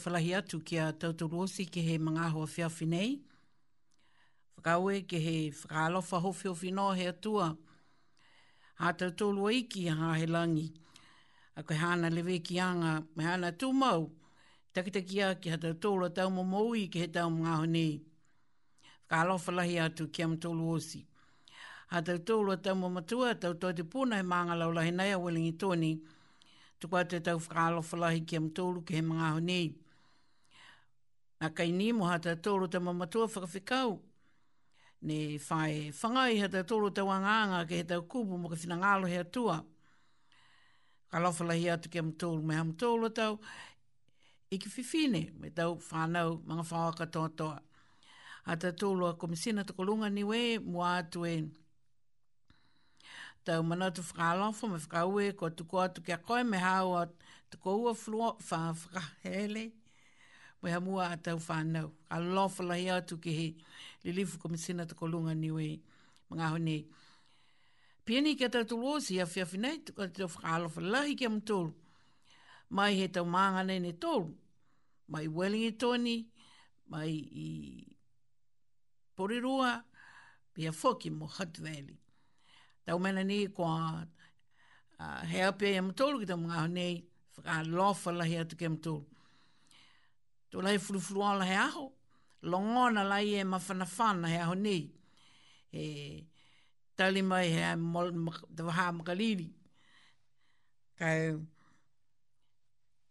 whakawhalahi atu ki a tautoro osi ki he mga hoa whiawhi nei. Whakaue ki he whakalofa hofiofi no he atua. Ha tautoro iki a he langi. A koe hana lewe ki anga, me hana tūmau. Takitaki a ki a tautoro tau mo moui ki he tau mga hoa nei. Whakalofa lahi atu ki a mtoro osi. Ha tautoro tau mo matua, tautoro te pūna he maanga laulahi nei a Wellingtoni. Tuku atu tau whakalofalahi ki am tōru ki he mga honi. Nga kai ni mo hata tōro te mamatoa whakawhikau. Ne whae whangai hata tōro te wanganga ke he tau kubu mo ka whina ngālo hea tua. Ka lawhala hi atu ke am tōro me am tōro tau. Iki whiwhine me tau whanau mga whawa katoa toa. Hata tōro a komisina tako lunga niwe mua atu e tau mana tu whakalofo me whakaue ko tuku atu kia koe me hao tuku ua fluo wha whakahele mwe hamua a tau whanau. A lofala hea atu ki he, le lifu kome sena ta kolunga niwe, mga hone. Pieni ke tau tulo si a fia finai, tuka te tau whakalofa lahi ke amtolu. Mai he tau maanga nei ne tolu. Mai welingi toni, mai i porirua, pia foki mo Hutt Valley. Tau mena ni kua uh, hea pia ke tau mga hone, whakalofa lahi atu ke amtolu. Tō lai furufuru ala he aho. Longona lai e mawhanawhana he aho nei. He tali mai he tawaha makaliri. Kau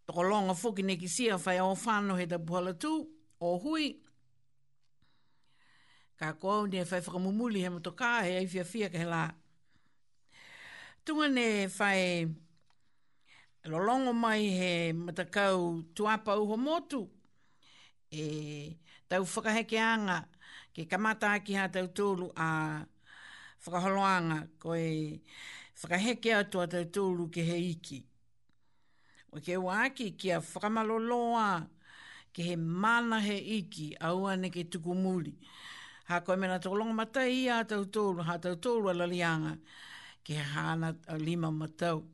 toko longa fuki neki sia whai o whano he tabuhala tū. O hui. Ka kou ni e whai whakamumuli he motoka he aifia fia ka he la. Tunga ne mai he matakau tuapa uho motu. Tunga ne whai lolongo mai he matakau tuapa uho motu e tau whakahekeanga ke kamata ki ha tau tōru a whakaholoanga ko e whakaheke atua tau tōru ke he iki. O ke waki ki a whakamaloloa ke he mana he iki a ua ne ke tuku muli. Ha koe mena tō longa matai i a tau tōru, ha tau tōru a lalianga ke hana a lima matau.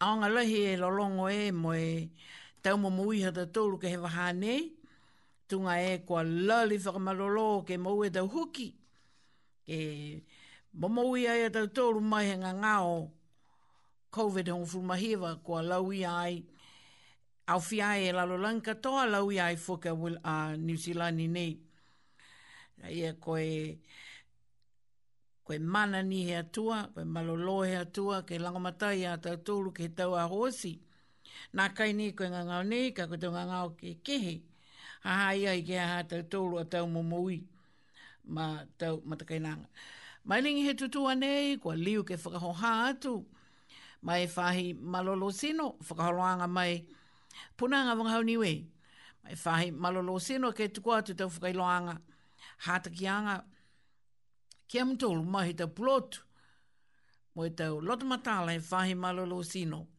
Aonga lahi e lolongo e moe e tau mo mui hata tōru ke he waha nei, tunga e kua lali whakamarolo ke mau e tau huki, ke mo mui ai a tau tōru mai he ngā ngāo, COVID hong fulmahiwa kua laui ai, au fia e lalo lanka toa laui ai fuka a New Zealand nei. Ia koe, koe mana ni he atua, koe malolo he atua, ke langamatai a tau tōru ke tau a hosi. Ia Nā kai ni koe ngangau nei, ka koe tau ngangau ki kehe. Ha ha ia i kia ha tau tōlu a tau mumui. Ma tau matakainanga. Mai lingi he tutua nei, kua liu ke whakahoha atu. Mai e whahi malolo sino, loanga mai punanga wangahau niwe. Mai e whahi malolo sino ke tukua atu tau whakailoanga. Hatakianga, kia mtolu mahi tau pulotu. Moe tau lotamatala e whahi malolo sino. Mai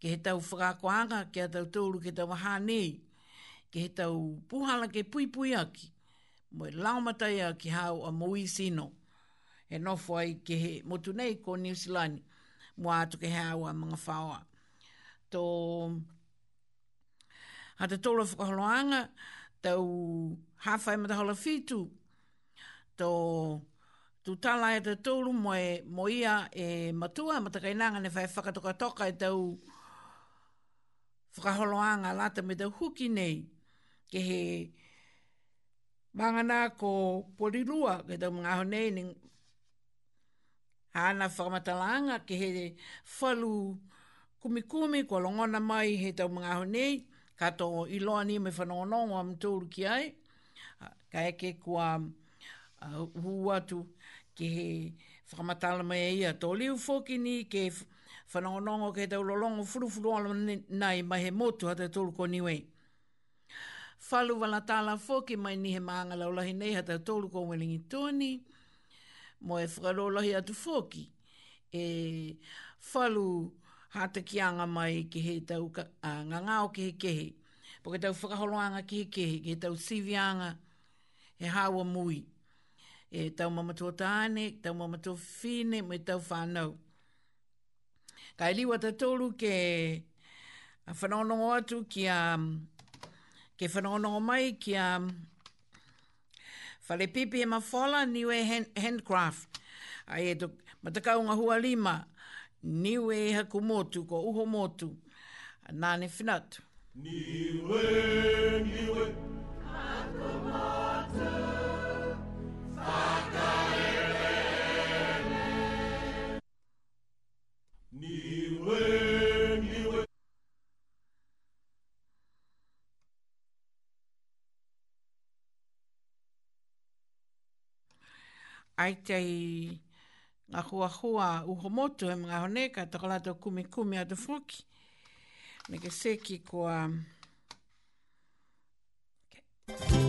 ke he tau whakakoanga, ke he tau tōru, ke tau waha ke he tau puhala ke pui pui aki, mo e laumatai a ki hau a mui sino, he nofo ai ke he motu nei ko New Zealand, mo atu ke hau a mga whaoa. Tō, ha te tōra whakaholoanga, tau hawhai mata hola fitu, tō, tu tala e te tōru mo e, mo ia e matua, matakainanga ne whai whakatoka toka e tau, whakaholoanga me te huki nei ke he mangana ko porirua ke te mga honei ni hana whakamatalanga ke he whalu kumikumi kua longona mai he te mga honei kato iloa ni me whanonongo am tūru ki ai ah, ka eke kua uh, hu ke he whakamatala mai ia tō liu fōki ni ke he whanongonongo kei tau lolongo furufuru ala nai mai he motu hata e tolu ko niwei. Whalu wala tāla fōki mai ni he maanga laulahi nei hata e tolu ko welingi tōni. Mo e whakarolahi atu fōki. E whalu hata kianga mai ki he tau ka, uh, ngangao ki he kehe. Po ke tau whakaholoanga ki he kehe, ki he tau sivianga, he hawa mui. E tau mamatua tāne, tau mamatua fine, me tau whanau. Ka e liwa te tōru ke whanonongo atu ki a ke whanonongo mai ki a whale pipi e mawhala niwe handcraft. Ai e tuk, matakau ngā hua lima, niwe e haku motu, ko uho motu. Nāne whinatu. Niwe, niwe, haku motu, whakae. ai tei ngā hua hua uho motu e mga honeka tako lato kumi kumi atu foki. Me ke seki kua... Okay.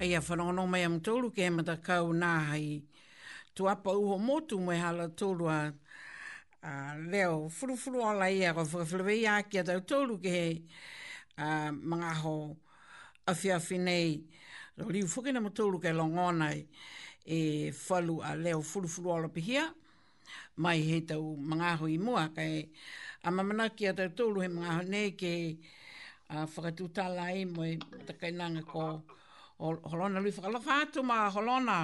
e ia whanono mai am tōru ke e mata kau nāhai. Tu apa uho motu mai hala tōru a leo furufuru ala ia ko whakawhilewei a kia tau tōru ke he uh, mga ho awhiawhi nei. Rau liu whukina mo tōru ke longona e whalu a leo furufuru ala pihia mai he tau mga ho i mua kai a mamana kia a tau tōru he mga ho nei ke uh, whakatūtala ai moe takainanga ko holona lui whakalofa atu ma holona.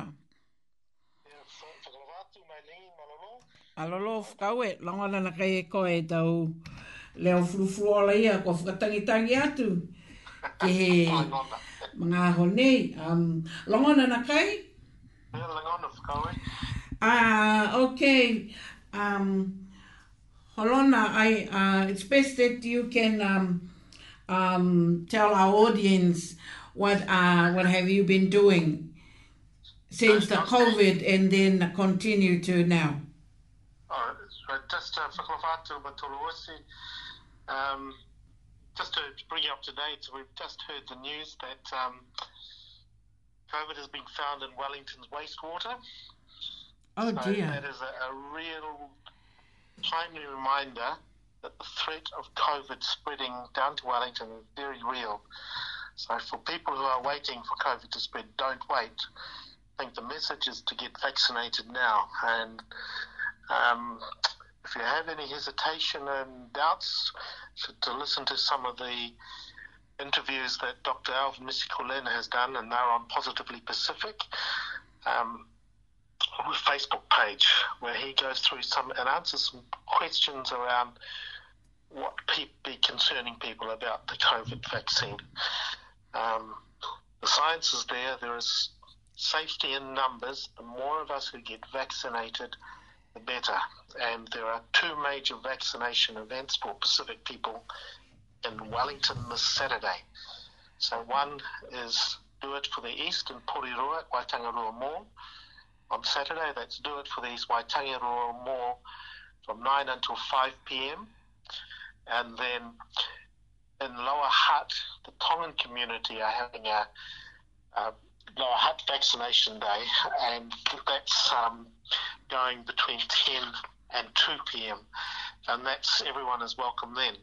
Alolo whakaue, langona na kai e koe e tau leo furufuru ola ia, kua whakatangitangi atu. Ke he mga aho nei. Um, langona na kai? Yeah, langona whakaue. Ah, ok. Um, holona, I, uh, it's best that you can um, um, tell our audience what uh, what have you been doing since the COVID and then continue to now? Oh, just uh, um, just to bring you up to date, we've just heard the news that um, COVID has been found in Wellington's wastewater. Oh dear. So that is a, a real timely reminder that the threat of COVID spreading down to Wellington is very real. So for people who are waiting for COVID to spread, don't wait. I think the message is to get vaccinated now. And um, if you have any hesitation and doubts, to, listen to some of the interviews that Dr. Alvin Misikolena has done, and they're on Positively Pacific. Um, Facebook page where he goes through some and answers some questions around what pe- be concerning people about the COVID vaccine. Um, the science is there. There is safety in numbers. The more of us who get vaccinated, the better. And there are two major vaccination events for Pacific people in Wellington this Saturday. So one is do it for the East in Porirua at Waitangaroa Mall. On Saturday, that's do it for the East Waitangaroa Mall from 9 until 5 p.m. And then in Lower Hutt, the Tongan community are having a, a Lower Hutt vaccination day, and that's um, going between 10 and 2 p.m. And that's everyone is welcome then.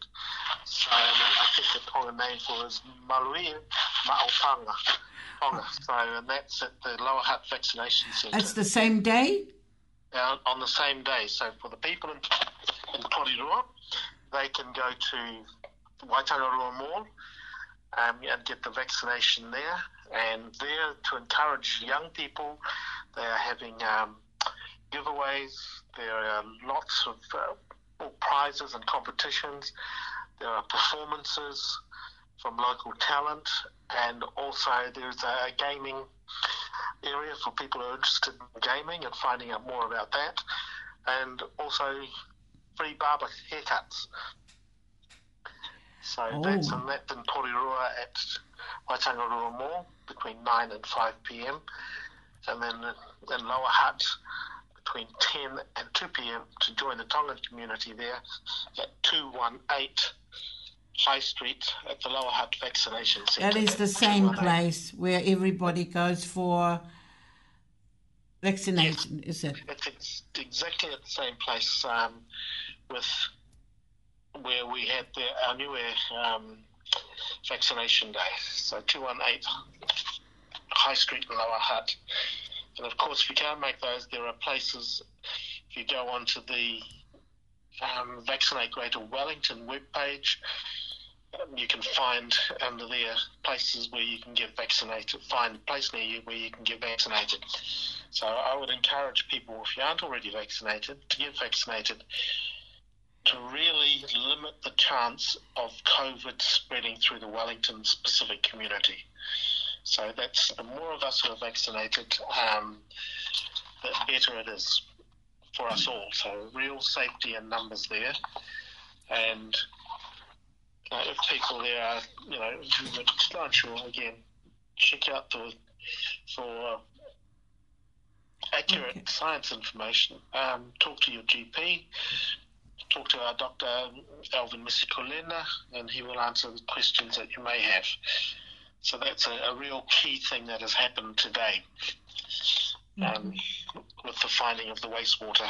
So I think the Tongan name for it is Malui Ma'opanga. So, and that's at the Lower Hutt Vaccination Centre. That's the same day? Uh, on the same day. So for the people in, in Porirua, they can go to Waitangaroa Mall um, and get the vaccination there. And there to encourage young people, they are having um, giveaways. There are lots of uh, prizes and competitions. There are performances from local talent, and also there's a gaming area for people who are interested in gaming and finding out more about that. And also free barber haircuts so oh. that's in Lapton Porirua at Waitangarua Mall between 9 and 5 pm. And then in Lower Hutt between 10 and 2 pm to join the Tongan community there at 218 High Street at the Lower Hutt Vaccination Centre. That is the same place where everybody goes for vaccination, yes. is it? It's, exactly at the same place um, with where we had the, our new um, vaccination day. So 218 High Street, Lower Hutt. And of course, if you can't make those, there are places, if you go onto the um, Vaccinate Greater Wellington webpage, um, you can find under there places where you can get vaccinated, find a place near you where you can get vaccinated. So I would encourage people, if you aren't already vaccinated, to get vaccinated to really limit the chance of COVID spreading through the Wellington specific community. So that's the more of us who are vaccinated, um, the better it is for us all. So real safety in numbers there, and you uh, know, if people there are, you know, I'm sure again, check out the for accurate okay. science information. Um, talk to your GP, talk to our doctor, Alvin Misikolena, and he will answer the questions that you may have. So that's a, a real key thing that has happened today mm. um, mm-hmm. with the finding of the wastewater uh,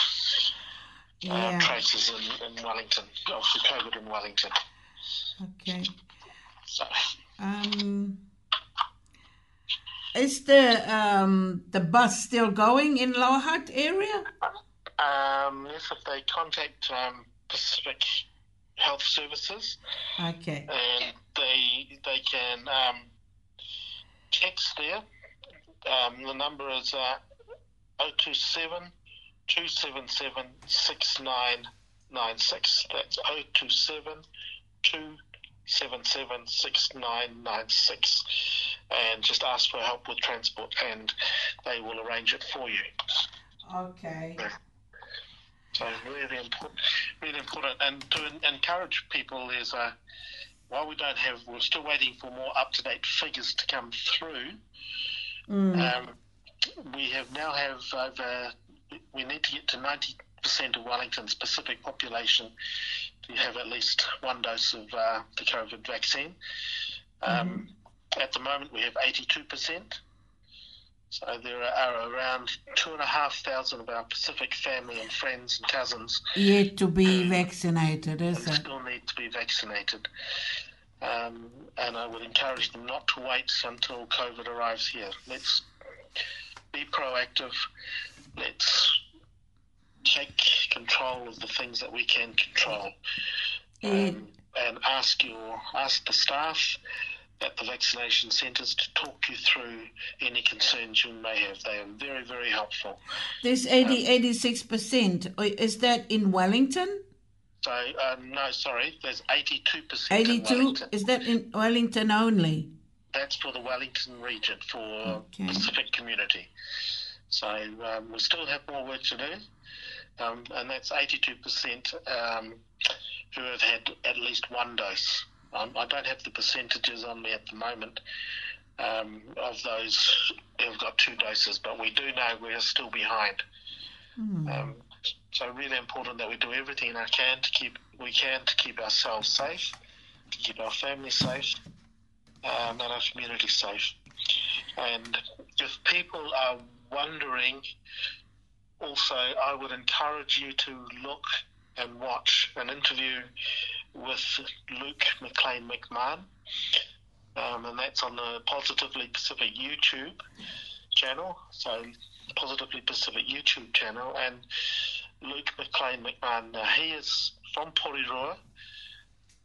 yeah. uh, traces in, in, Wellington, of the COVID in Wellington. Okay. So. Um, is the um, the bus still going in Hutt area? Um, yes, if they contact um, Pacific Health Services. Okay. And they they can um, text there. Um, the number is uh, 027 277 6996. That's 027 277 6996. And just ask for help with transport, and they will arrange it for you. Okay. Yeah. So really important, really important, and to encourage people is uh, while we don't have, we're still waiting for more up to date figures to come through. Mm. Um, we have now have over. We need to get to ninety percent of Wellington's specific population to have at least one dose of uh, the COVID vaccine. Mm-hmm. Um, mm. At the moment, we have eighty two percent. So there are around two and a half thousand of our Pacific family and friends and cousins yet to be vaccinated, is it? Still need to be vaccinated. Um, and I would encourage them not to wait until COVID arrives here. Let's be proactive. Let's take control of the things that we can control, um, and ask your ask the staff, at the vaccination centres to talk you through any concerns you may have. They are very, very helpful. There's 80, um, 86%. Is that in Wellington? So, um, no, sorry, there's 82%. 82? Is that in Wellington only? That's for the Wellington region, for okay. Pacific community. So um, we still have more work to do, um, and that's 82% um, who have had at least one dose. I don't have the percentages on me at the moment um, of those who've got two doses, but we do know we're still behind. Mm. Um, so really important that we do everything I can to keep we can to keep ourselves safe, to keep our family safe, um, and our community safe. And if people are wondering, also I would encourage you to look and watch an interview with Luke McLean McMahon, um, and that's on the Positively Pacific YouTube channel. So, Positively Pacific YouTube channel, and Luke McLean McMahon, uh, he is from Porirua.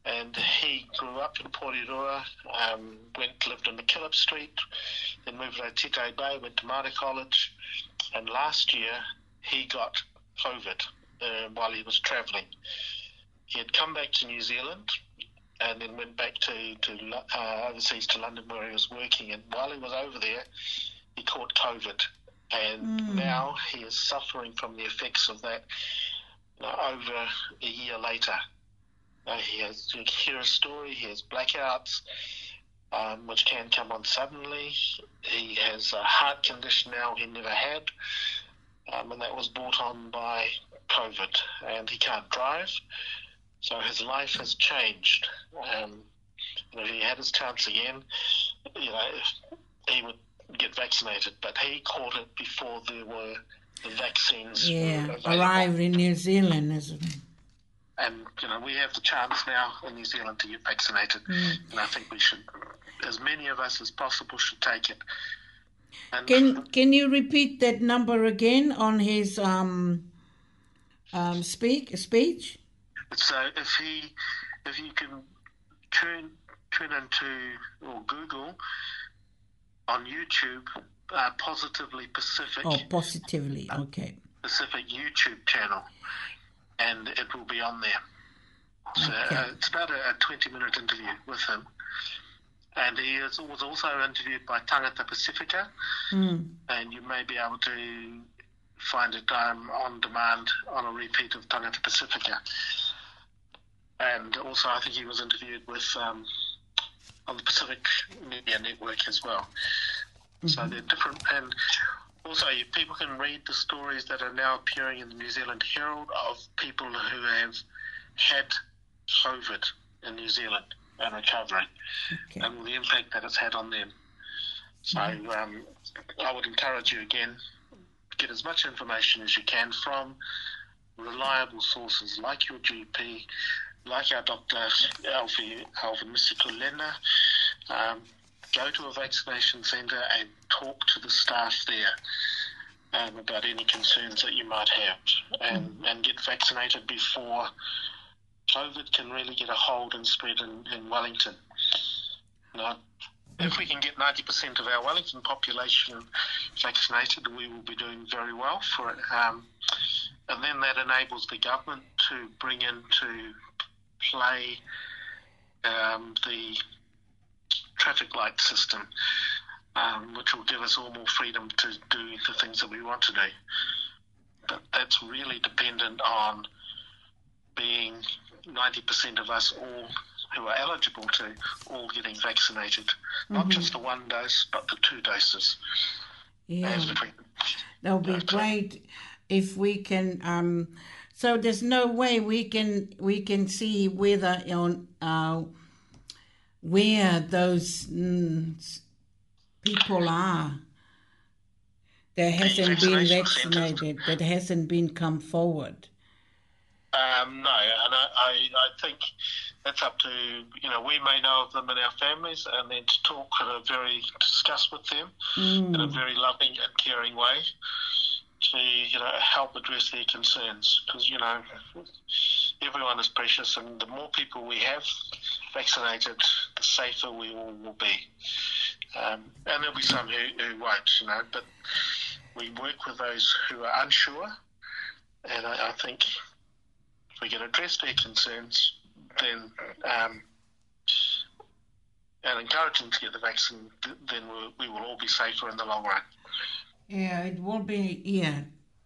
And he grew up in Porirua, um, went lived in McKillop Street, then moved to Tite Bay, went to Māori College, and last year he got COVID uh, while he was travelling. he had come back to New Zealand and then went back to, to uh, overseas to London where he was working. And while he was over there, he caught COVID. And mm. now he is suffering from the effects of that you know, over a year later. Uh, he has you hear a story, he has blackouts, um, which can come on suddenly. He has a heart condition now he never had, um, and that was brought on by COVID. And he can't drive. So his life has changed. Um, and if he had his chance again, you know, he would get vaccinated. But he caught it before there were the vaccines. Yeah, arrived in New Zealand, isn't it? And you know, we have the chance now in New Zealand to get vaccinated, mm. and I think we should, as many of us as possible, should take it. And can Can you repeat that number again on his um, um, speak speech? So if he, if you can turn turn into or Google on YouTube, uh, positively Pacific. Oh, positively. Okay. Pacific YouTube channel, and it will be on there. So okay. uh, it's about a, a, 20 minute interview with him. And he is, was also interviewed by Tangata Pacifica. Mm. And you may be able to find it um, on demand on a repeat of Tangata Pacifica and also I think he was interviewed with um, on the Pacific Media Network as well. Mm-hmm. So they're different, and also people can read the stories that are now appearing in the New Zealand Herald of people who have had COVID in New Zealand and recovering, okay. and the impact that it's had on them. So mm-hmm. um, I would encourage you again get as much information as you can from reliable sources like your GP like our doctor Alfie Alvin, Mr. Kulena, um, go to a vaccination centre and talk to the staff there um, about any concerns that you might have, and and get vaccinated before COVID can really get a hold and spread in, in Wellington. Now, if we can get 90% of our Wellington population vaccinated, we will be doing very well for it. Um, and then that enables the government to bring into play um, the traffic light system, um, which will give us all more freedom to do the things that we want to do. But that's really dependent on being 90% of us all who are eligible to all getting vaccinated, mm-hmm. not just the one dose, but the two doses. Yeah, that would be great if we can um, So there's no way we can we can see whether on uh, where those mm, people are that hasn't been vaccinated, that hasn't been come forward. Um, no, and I, I, I think that's up to you know we may know of them in our families, and then to talk in a very discuss with them mm. in a mm. very loving and caring way. to you know help address their concerns because you know everyone is precious, and the more people we have vaccinated, the safer we all will be. Um, and there'll be some who, who won't, you know, but we work with those who are unsure, and I, I think if we can address their concerns, then um, and encourage them to get the vaccine, then we will all be safer in the long run yeah, it will be yeah.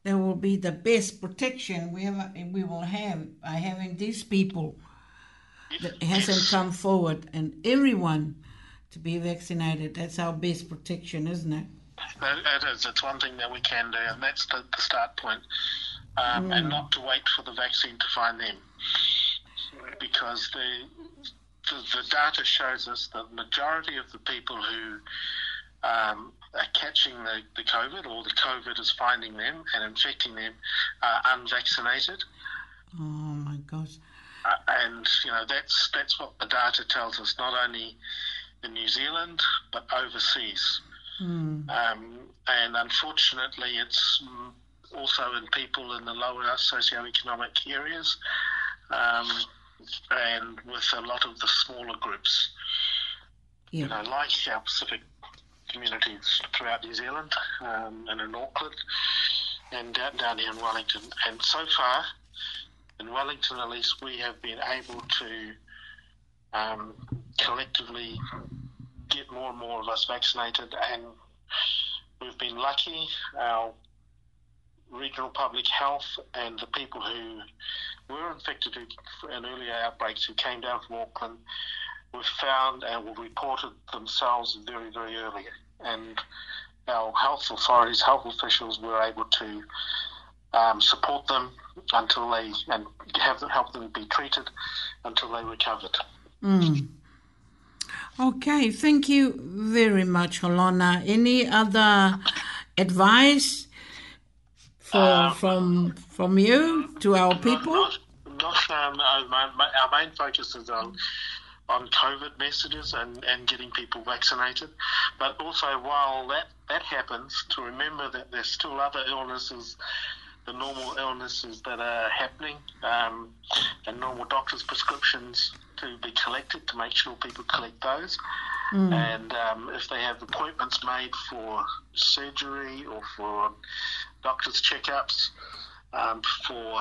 There will be the best protection we have, we will have by having these people that hasn't come forward and everyone to be vaccinated. That's our best protection, isn't it? That is. It's one thing that we can do, and that's the, the start point. Um, mm. And not to wait for the vaccine to find them, because the, the, the data shows us that the majority of the people who um, are catching the, the COVID or the COVID is finding them and infecting them uh, unvaccinated. Oh my gosh. Uh, and you know that's that's what the data tells us, not only in New Zealand but overseas. Mm. Um, and unfortunately, it's also in people in the lower socioeconomic areas, um, and with a lot of the smaller groups. Yeah. You know, like our Pacific communities throughout New Zealand um, and in Auckland and down, here in Wellington. And so far, in Wellington at least, we have been able to um, collectively get more and more of us vaccinated, and we've been lucky. Our regional public health and the people who were infected in earlier outbreaks who came down from Auckland were found and were reported themselves very, very early. And our health authorities, health officials were able to um, support them until they, and have them, help them be treated until they recovered. Mm. Okay, thank you very much, Holona. Any other advice for, um, from from you to our people? Not, not um, our, uh, our main focus is on on COVID messages and, and getting people vaccinated. But also, while that, that happens, to remember that there's still other illnesses, the normal illnesses that are happening, um, and normal doctor's prescriptions to be collected to make sure people collect those. Mm. And um, if they have appointments made for surgery or for doctor's checkups um, for,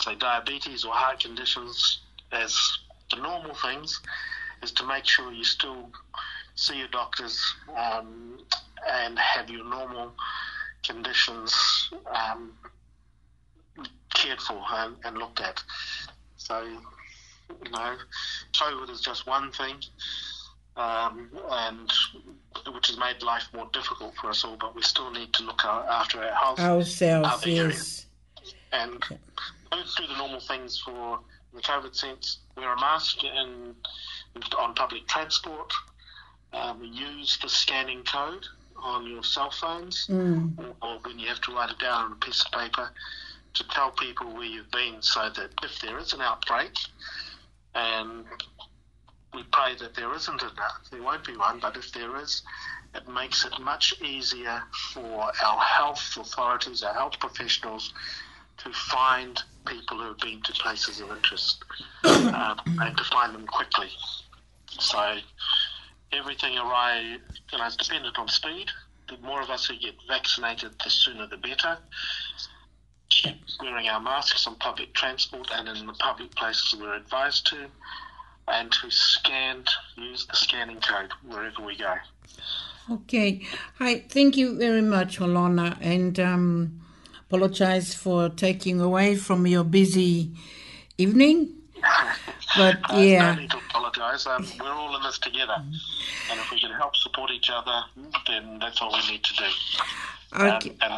say, diabetes or heart conditions, as the normal things is to make sure you still see your doctors um, and have your normal conditions um, cared for and, and, looked at. So, you know, COVID is just one thing, um, and which has made life more difficult for us all. But we still need to look after our health ourselves, yes, and do the normal things for the COVID sense, wear a mask in, on public transport, um, use the scanning code on your cell phones, mm. or, or when you have to write it down on a piece of paper to tell people where you've been so that if there is an outbreak, and um, we pray that there isn't enough, there won't be one, but if there is, it makes it much easier for our health authorities, our health professionals, to find people who have been to places of interest um, and to find them quickly. So everything arrived, you know, it's dependent on speed. The more of us who get vaccinated, the sooner the better. Keep wearing our masks on public transport and in the public places we're advised to, and to scan, use the scanning code wherever we go. Okay. Hi. Thank you very much, Alona. And um, apologize for taking away from your busy evening. But yeah. No need to apologise. Um, we're all in this together. And if we can help support each other, then that's all we need to do. Um, okay. Um, and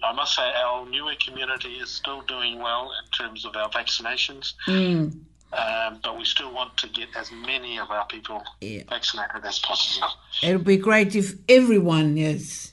I, I, must say, our newer community is still doing well in terms of our vaccinations. Mm. Um, but we still want to get as many of our people yeah. vaccinated as possible. It would be great if everyone is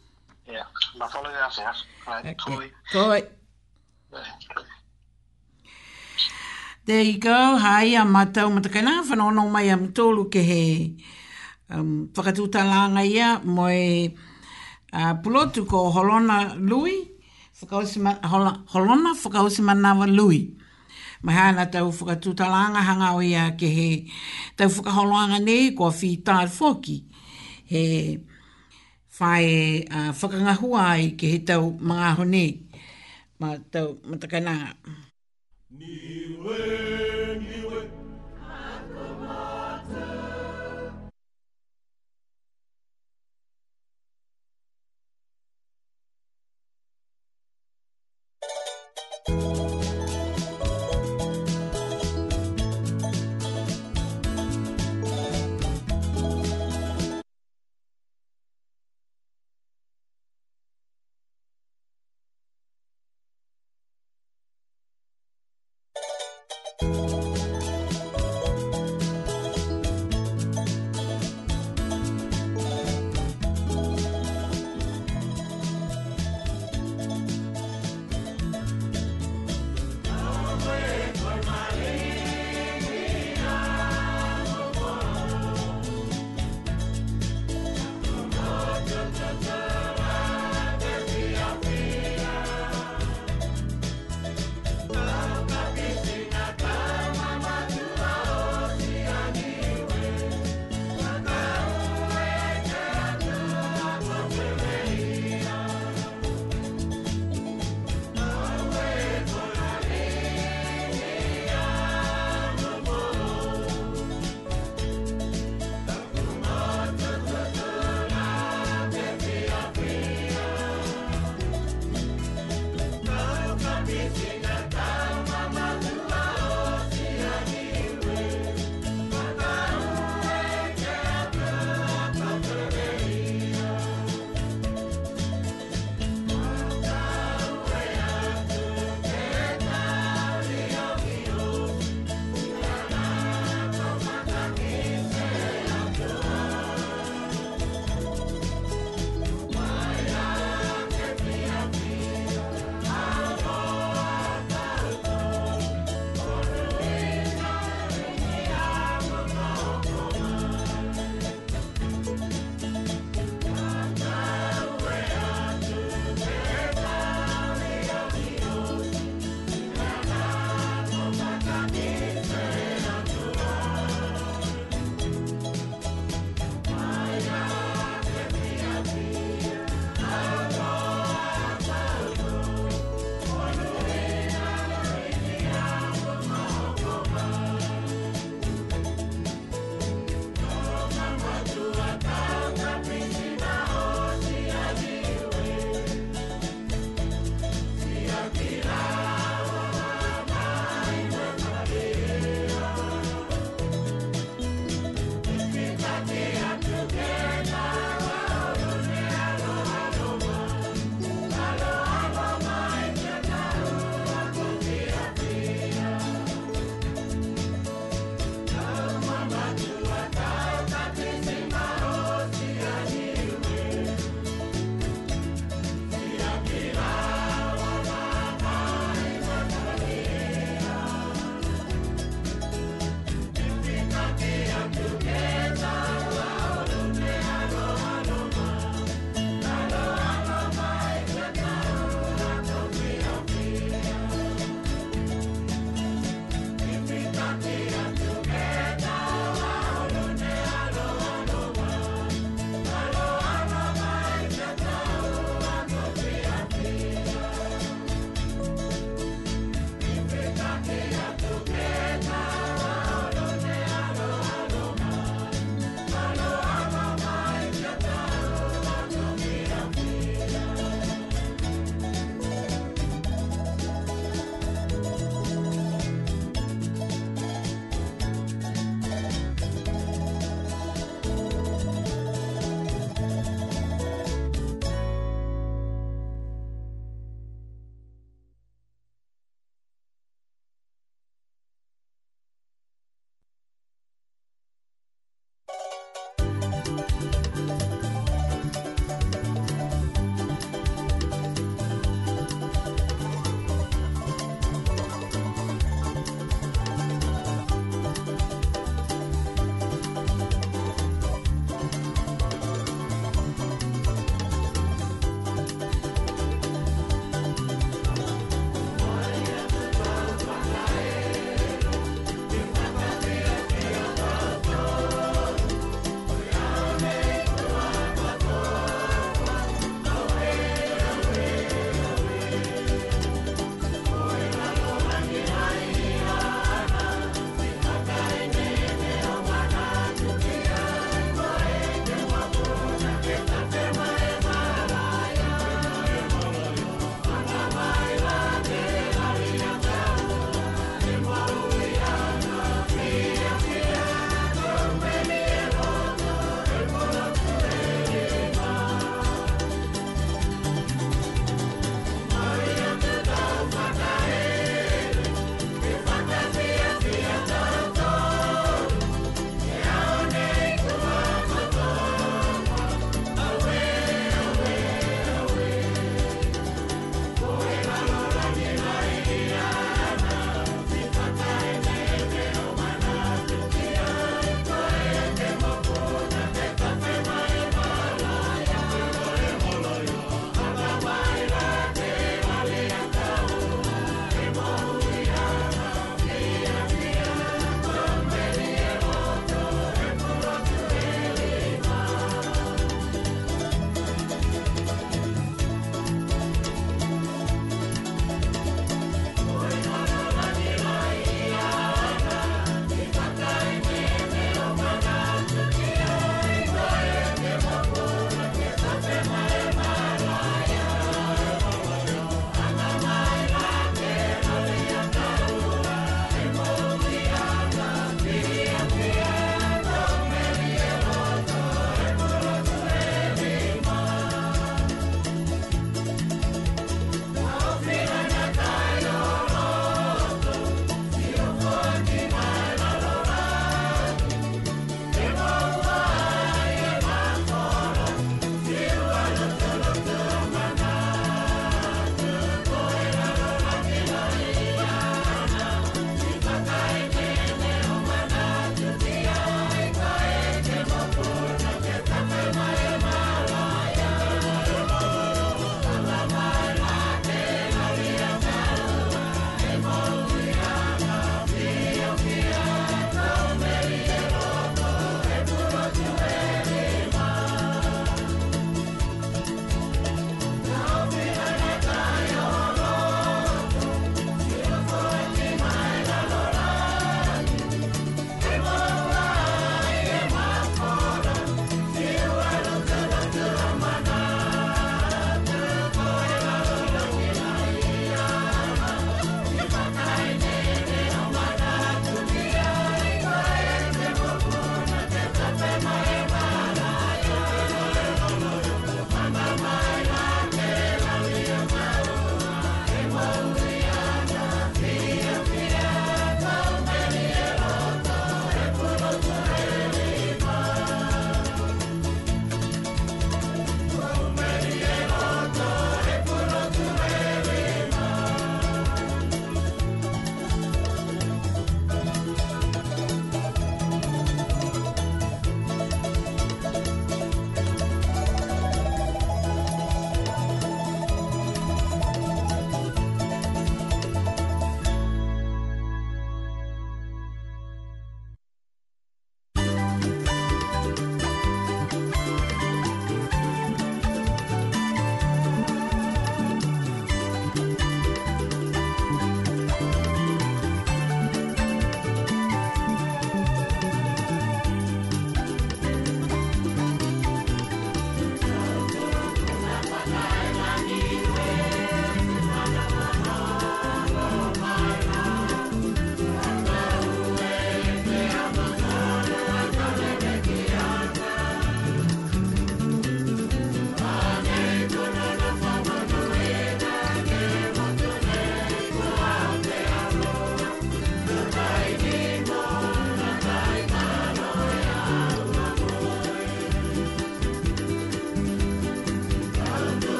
There you go. Hai, a matau matakaina. Whanono mai am tōlu ke he um, whakatūta langa ia mo e uh, pulotu ko Holona Lui. Whakausima, Holona Whakausima Nawa Lui. Mai hana tau whakatūta langa o ia ke he tau whakaholoanga nei ko whi tār foki. He whae uh, whakangahua ai ke he tau mga honi. Ma tau matakana. Ni we, ni we, thank you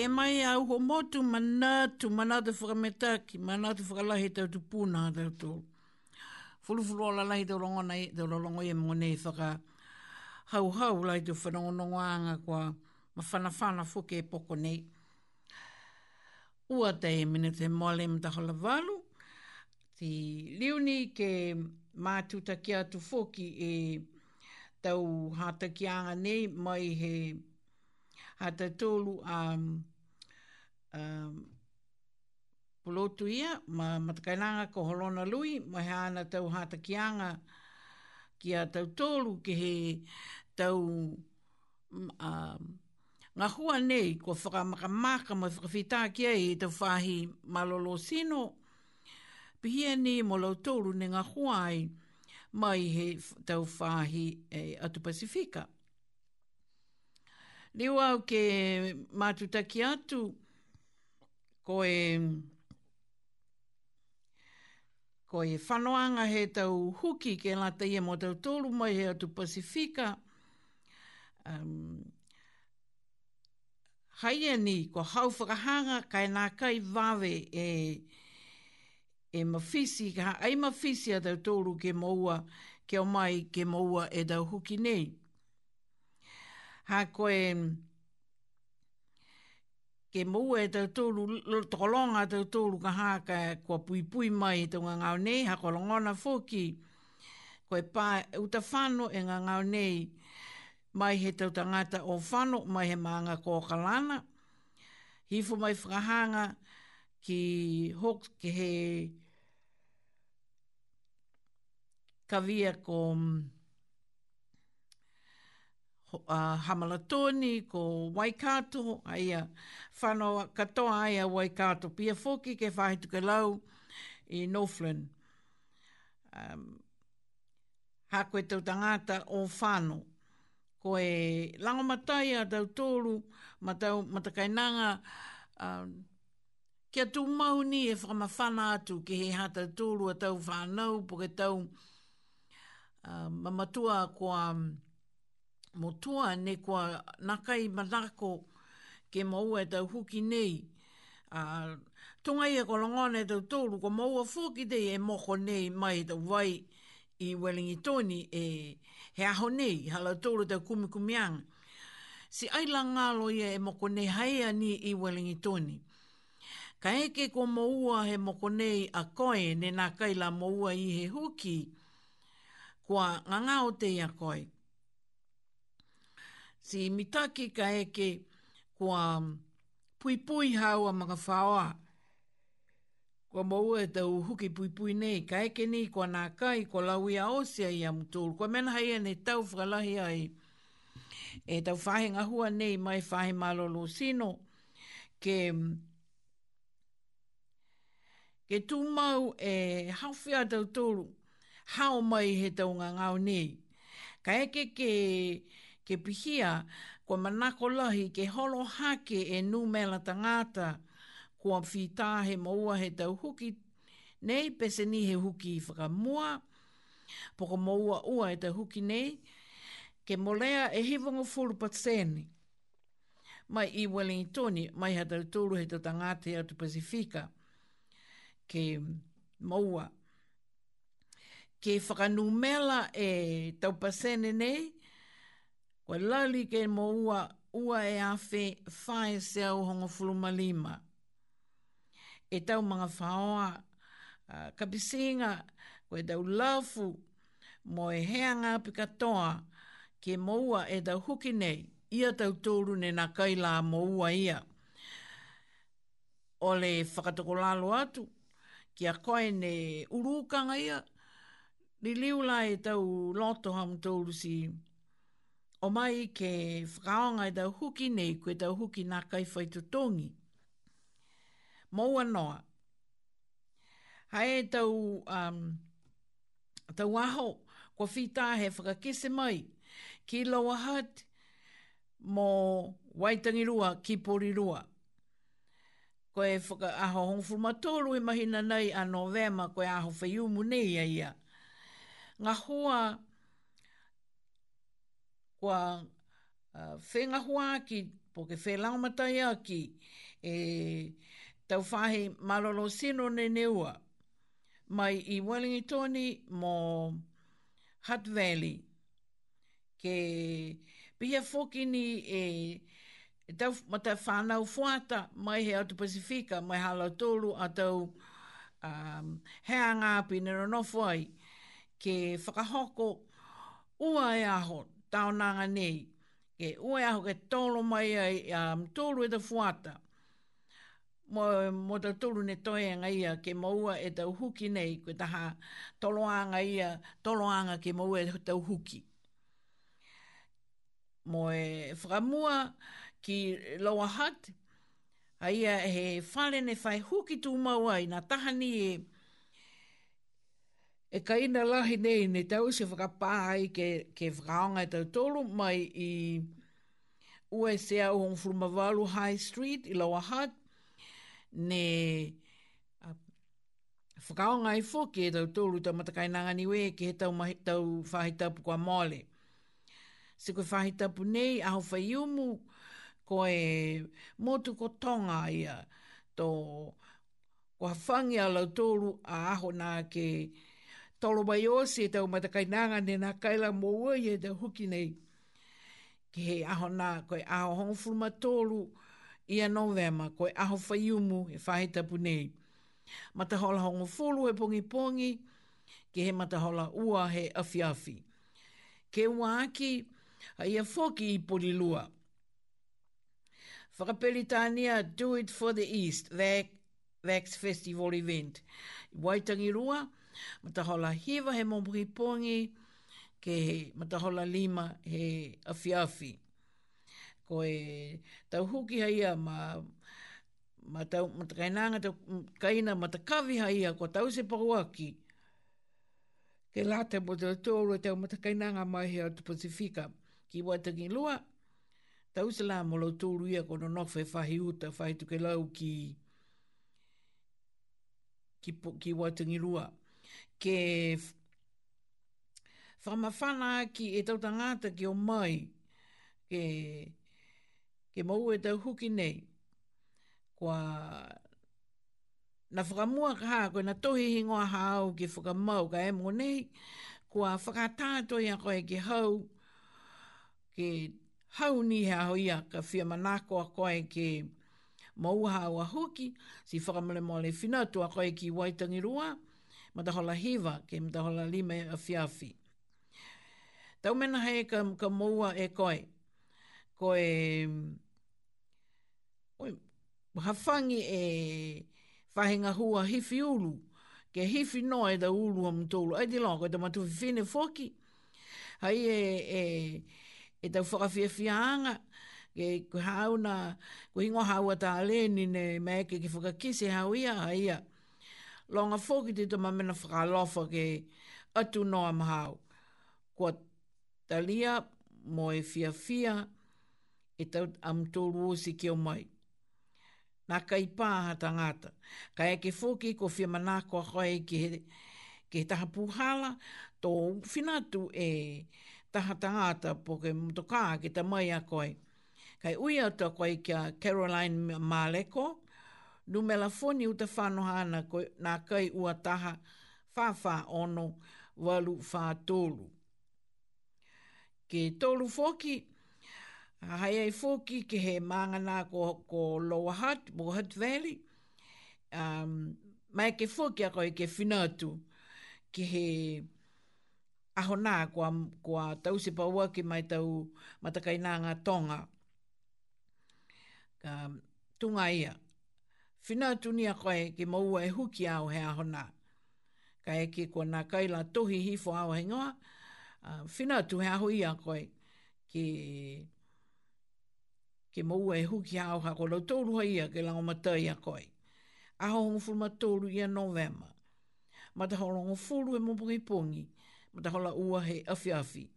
he mai au ho motu manatu, manatu whakametaki, manatu whakalahi tau tu pūna tau tō. Fulufulu ala lahi tau rongo nei, tau rongo e mone i whaka hau hau lai tu whanongo nongo anga kua mawhanawhana fuke e poko nei. Ua te e mene te mole mta hala walu, ti liuni ke mātuta ki atu fuki e tau hata ki anga nei mai he hata tōlu a... Um, um, pulotu ia, ma matakailanga ko holona lui, ma he ana tau hata ki anga ki a tau tolu ki he tau um, ngā hua nei ko whakamakamaka ma whakawhita ki ai e tau whahi malolo sino, pihia ni mo lau tolu ne ngā hua ai mai he tau whahi e atu Pasifika. Leo au ke mātutaki atu, ko e ko e whanoanga he tau huki ke la te ia mo tau tolu mai he atu Pasifika um, haia e ni ko hau whakahanga kai e nā kai wawe e e mawhisi ka ai mawhisi a tau tolu ke moua ke o mai ke moua e tau huki nei ha koe ke mo e te tolu tolonga te tolu ka ha ka ko pui pui mai te nga ngau nei ha ko longona foki ko e pa e uta fano e nga ngau nei mai he te tangata o fano mai he manga ko kalana hifo mai frahanga ki hok ke he kavia ko ko mm, uh, Hamalatoni, ko Waikato, aia whanau katoa aia Waikato. Pia foki ke whahe tuke lau i Northland. Um, ha koe tau tangata o whanau. Ko e langamatai a tau tōru, matau matakainanga, um, kia tū mau ni e whamawhana atu ki he hata tōru a tau whanau, po ke tau uh, mamatua ko um, mo tua ne kua nakai manako ke maua e tau huki nei. Uh, tonga ia ko longona e tau tōru, ko maua fōki te e moko nei mai e tau wai i Wellingitoni e he aho nei, hala tōru tau kumikumiang. Si aila ngālo ia e moko nei haia ni i Wellingitoni. Ka eke ko maua he moko nei a koe, ne nā kaila maua i he huki, kua ngā ngā o te ia koe si mitake ka eke kua pui pui hau a mga whaoa. Kua maua e tau huki pui pui nei, ka eke nei kua nā kai, kua laui a osia i am tūl. Kua mena hai ane tau whakalahi ai, e tau whahe ngahua nei mai whahe malolo sino, ke ke tū mau e hawhia tau tūru, hao mai he tau ngā ngāo nei. Ka eke ke... ke ke pihia kua manako lahi ke holo hake e nu mela tangata kua whitā he maua he tau huki nei pese ni he huki i whakamua poko maua ua e tau huki nei ke molea e hivongo fulu patseni mai i Wellingtoni mai ha tau tūru he tau tangata i atu Pasifika ke maua ke whakanumela e tau pasene nei O lali ke mo ua, ua e afe fae se au hongo fulu malima. E tau mga whaoa, uh, kapisinga, koe tau lafu, mo e heanga api katoa, ke mo ua e tau huki nei, ia tau tōru ne na kaila mo ua ia. O le whakatokolalo atu, kia koe ne urukanga ia, li liu lai e tau loto ham tōru si o mai ke whakaonga i tau huki nei koe tau huki nā kai whaitutongi. Maua noa. Hae tau, um, tau aho kua whita he whakakese mai ki loa hat mō waitangi rua ki pori rua. Koe whaka aho hong fulmatoru e mahina nei a novema koe aho whaiumu nei a ia. Ngā Ngā hoa kua uh, whenga hua ki, po ke whela o matai aki, e tau whahe malolo sino ne neua, mai i Wellingtoni mo Hutt Valley, ke pia fokini e, e tau mata whanau fuata mai he atu Pasifika, mai hala tolu a tau um, hea ngāpi nero nofuai, ke whakahoko ua e aho taonanga nei. Ke ue aho ke tolo mai ai, um, tolu e te fuata. Mo, mo ta tolu ne toenga ia ke maua e tau huki nei, ke taha toloanga ia, toloanga ke maua e tau huki. Mo e whakamua ki loa hat, a ia he whale whai huki tū maua i nga tahani e, E ka ina lahi nei, ne tau se whakapā ai ke, ke whakaonga tau tolu mai i ue se au hong Furumavalu High Street i Lower Hat. Ne uh, whakaonga i fo ke tau tolu tau matakainanga nanga niwe ke he tau, mahi, tau whahitapu kwa mole. Se koe whahitapu nei, aho whaiumu ko e motu ko tonga ia to kua whangi lau tolu a aho nā ke... Uh, tolo mai o se tau matakainanga ne nā kaila mō ua i e te huki nei. Ke hei aho nā, koe aho hongo furuma tōru i a novema, koe aho whaiumu e whahe tapu nei. Matahola hongo fulu e pongi pongi, ke mata hola ua he afi afi. Ke ua aki, a ia foki i polilua. Whakapelitania Do It For The East, VAC, VAX Festival Event. Waitangi rua, VAX Festival Matahola hiva he mōmuhi pōngi, ke he matahola lima he awhiawhi. Ko e tau huki haia ma ma tau ma ta kainanga tau kaina ma ta kawi ko tau se pahuaki. Ke late mo te tōru e tau ma ta mai hea tu Pasifika ki watangi lua. Tau se la mo lau tōru ia ko no nofe whahi uta whahi tuke ki ki, ki watangi lua ke whamawhana ki e tauta ngāta ki o mai ke, ke mau e tau huki nei kua na whakamua ka hāko na tohi hingoa hāo ki whakamau ka emo nei kua whakatātoi a koe ki hau ke hau ni he aho ia ka whia manako a koe ki mauha o a hoki, si whakamale mole whina tu a koe ki Waitangirua, ma hola hiva ke ma matahola lima e fiafi. Tau mena hei e ka, ka moua e koe, koe oi, hawhangi e whahinga hua hifi ulu, ke hifi noe da ulu ha mtoulu, ai dilo, koe ta matu fine foki, hai e, e, e tau whakawhiawhianga, ke hauna ko hingo hau ta aleni ne meke ke ki fuka kise hau ia ia longa foki te tama mena whakalofa ke atu noa mahao. Kua talia mo e fia fia e tau am tōru osi keo mai. Nā kai pāha tangata. Ka e ke foki ko fia manako a koe ke, ke taha puhala tō finatu e taha tangata po ke mtokā ke tamai a koe. Kai ui atu a koe kia Caroline Maleko, numela foni uta whanohana na kai ua taha whawha ono walu fa tolu. Ke tolu foki, hai ai foki ke he mangana ko, ko lohat Hutt, Bo Hutt Valley, um, mai ke foki a ke finatu ke he ahonā tau kua tause paua ke mai tau matakainanga tonga. Um, tunga ia, Whina tuni a koe ki maua e huki au hea hona. Ka eke kua nā kaila tohi hifo au he ngoa. Whina ah, tu hea hui a koe ki, ki maua e huki au ha kua lau tōru ia ke lango matai a koe. Aho hongo fulma tōru ia novema. Mata holongo fulu e mōpungi pōngi. Mata hola ua he afi afi.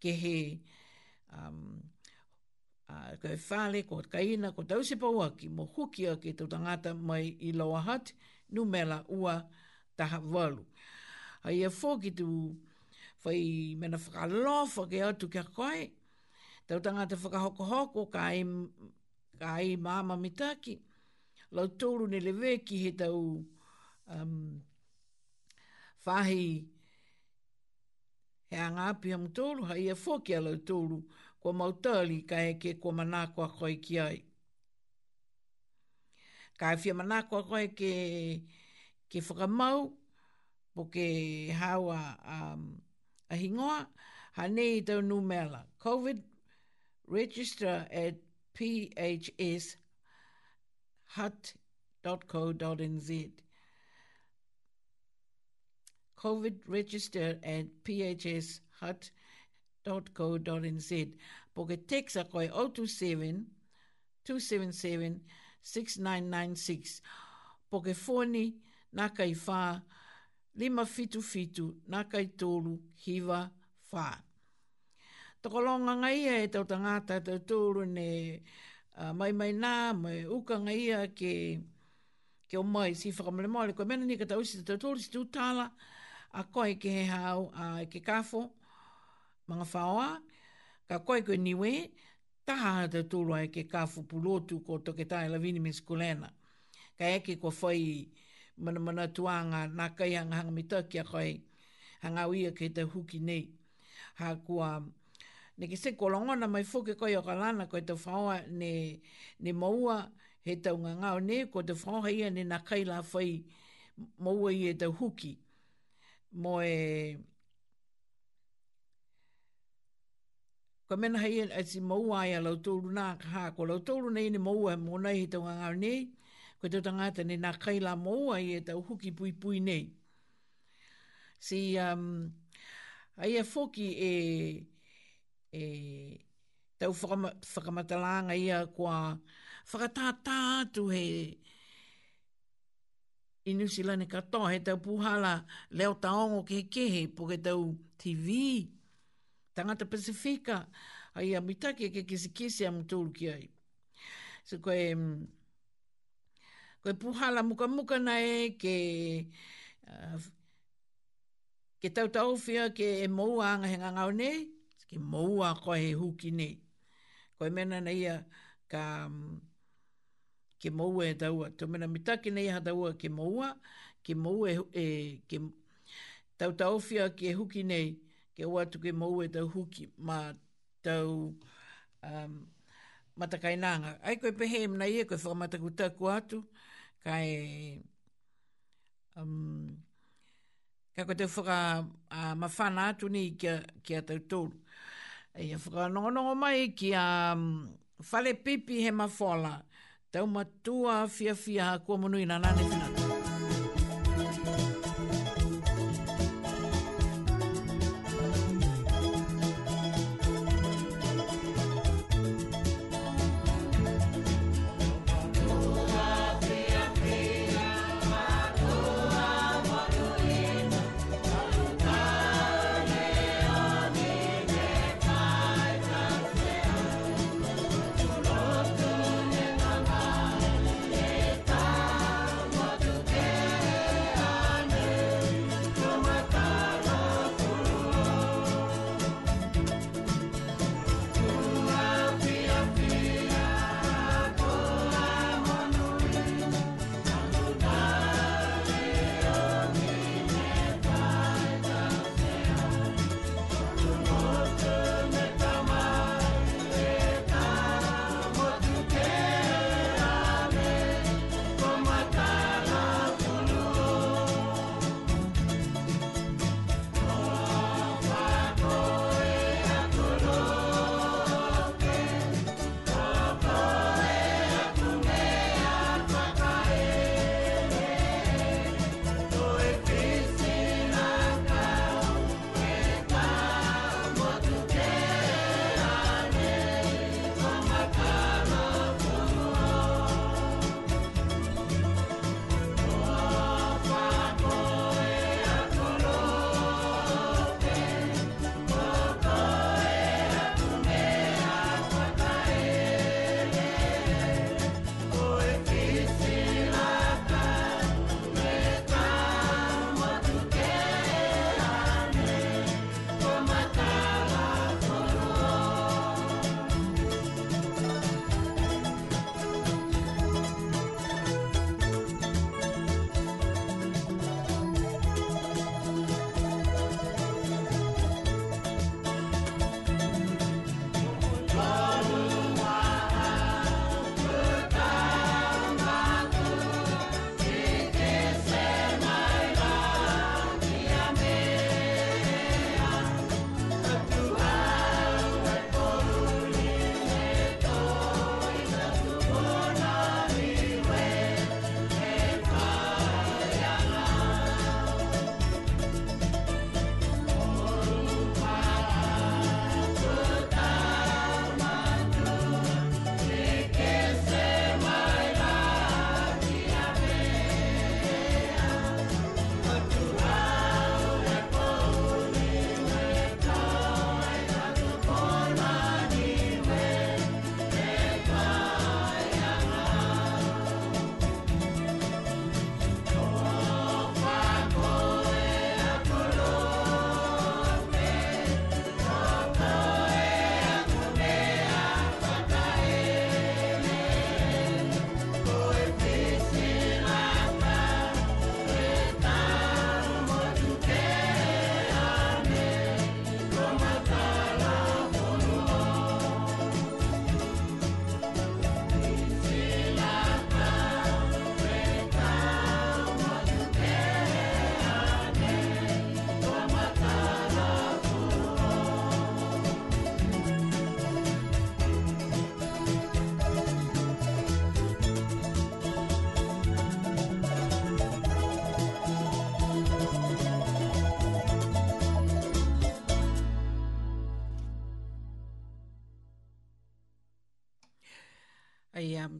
Ke he um, ka e whale, ko kaina, ko tause pau ki mo huki aki tau tangata mai i loa hat, nu mela ua taha walu. A ia fōki tu whai mena whakalofa ke atu kia koe, tau tangata whakahoko hoko ka e, ka māma mitaki, lau tōru ne lewe ki he tau um, whahi he anga api am tōru, ha ia fōki a lau tōru, kua mautali ka eke kua manako a koe ki ai. Ka e manako a koe ke, ke whakamau, po ke hawa um, a hingoa, ha nei tau nu mela. COVID register at phs hut.co.nz COVID register at phs hut.co.nz www.sbs.com.au.co.nz po ke teksa koe 027-277-6996 po ke fone nā kai whā lima fitu fitu nā kai tōru hiva whā. Tokolonga ngai e tau tangata tau tōru ne uh, mai mai nā, mai uka ngai e ke ke o mai si whakamale maole. Koe mena ni ka tau si tau tōru si tūtala a koe ke he hau a ke kafo mga whaoa, ka koe koe niwe, taha hata tūlo ai ke ka fupulotu ko toke la vini me skulena. Ka eke ko whai mana mana tuanga nā kai hanga hanga mita kia koe hanga uia ke te huki nei. Ha kua, ne ke se kolongona mai fuke koe o ka lana koe te whaoa ne, ne maua he tau ngā ngāo ne, ko te whaoha ia ne nā kai la whai maua i e te huki. Mo e... ka mena hai a e, e si maua ia lau tōru nā ka hā, ko lau tōru nei ne maua mō nei he tau ngā nei, ko tau tangata nei nā kaila maua i e tau huki pui pui nei. Si, um, ai a e foki e, e tau whakamatalanga ia kua whakatātā atu he i Nusilane katoa he tau puhala leo taongo kehe kehe po ke tau TV. TV tangata Pasifika. Ai a mitake ke kisi kisi a mtoulu ki ai. So koe, mm, koe puhala muka muka nae ke... Uh, ke tau tau fia ke e moua anga henga ngau nei, ke moua koe he huki nei. Koe mena na ia ka mm, ke moua e daua. Tau mena mitake nei ha daua ke moua, ke moua e, e, ke tau tau fia ke huki nei, ke o atu ke mou e tau huki ma tau um, matakainanga. Ai koe pehe e mna ia e, koe whakamataku taku atu, kai... Um, ka koe te whaka a uh, mawhana atu ni kia, kia tau tōru. Ia whaka nongonongo mai ki a um, whale pipi he mawhala. Tau matua fia fia kua munui na nane finatua.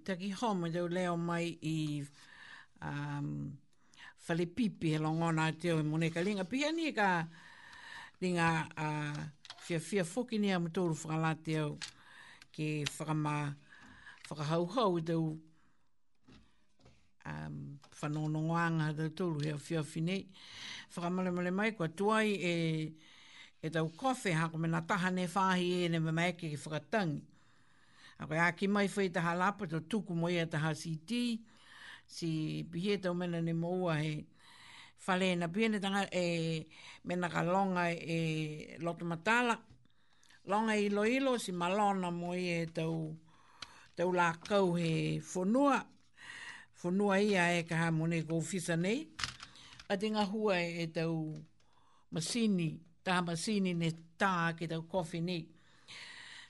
taki homo leo leo mai i um, whalipipi he longona te o i mone linga. Pia ni ka linga uh, fia fia foki ni a mtoro whakala te o ke whakama whakahau hau i tau um, whanonongoanga te tolu heo fia finei. Whakamale male mai kwa tuai e, e tau kofi hako mena taha ne whahi e ne me maeke ki whakatangi. A koe aki mai whai taha lapa, to tuku mo ia taha si ti, si pihe tau mena ni moua he, whale na pihene tanga e mena ka longa e loto matala, longa ilo ilo si malona mo ia e tau, tau la kau he whonua, whonua ia e ka ha mone kou fisa nei, a te ngā hua e tau masini, taha masini ne tā ki tau kofi nei.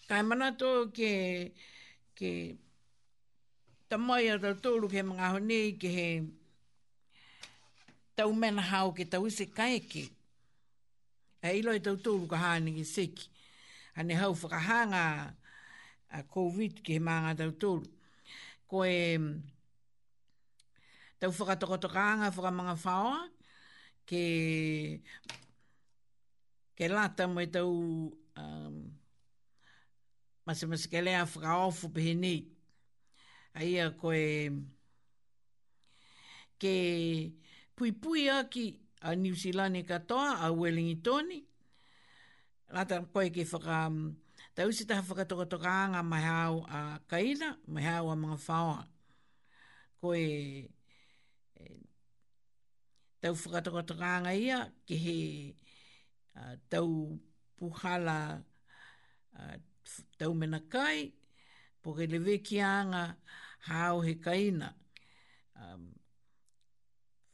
Kai mana tō ke, ke tamaia tā tōru ke mga honi ke he tau mena hao ke tau se kaeke. E ilo i e tau tōru ka hāne ke seki. Hane hau whakahanga a COVID ke he maanga tau tōru. Ko e tau whakatokotokanga whakamanga whaoa ke ke lata mo e tau um, masi masi ke lea whakaofu pehe ni. Aia koe ke pui pui aki a New Zealand e katoa a Wellington Lata koe ke whaka mm, tausi taha whakatokatokaanga mai hao a kaina, mai hao a mga whaoa. Koe e, tau whakatokatokaanga ia ke he tau puhala tau mena kai, po ke lewe ki anga hao he kaina. Um,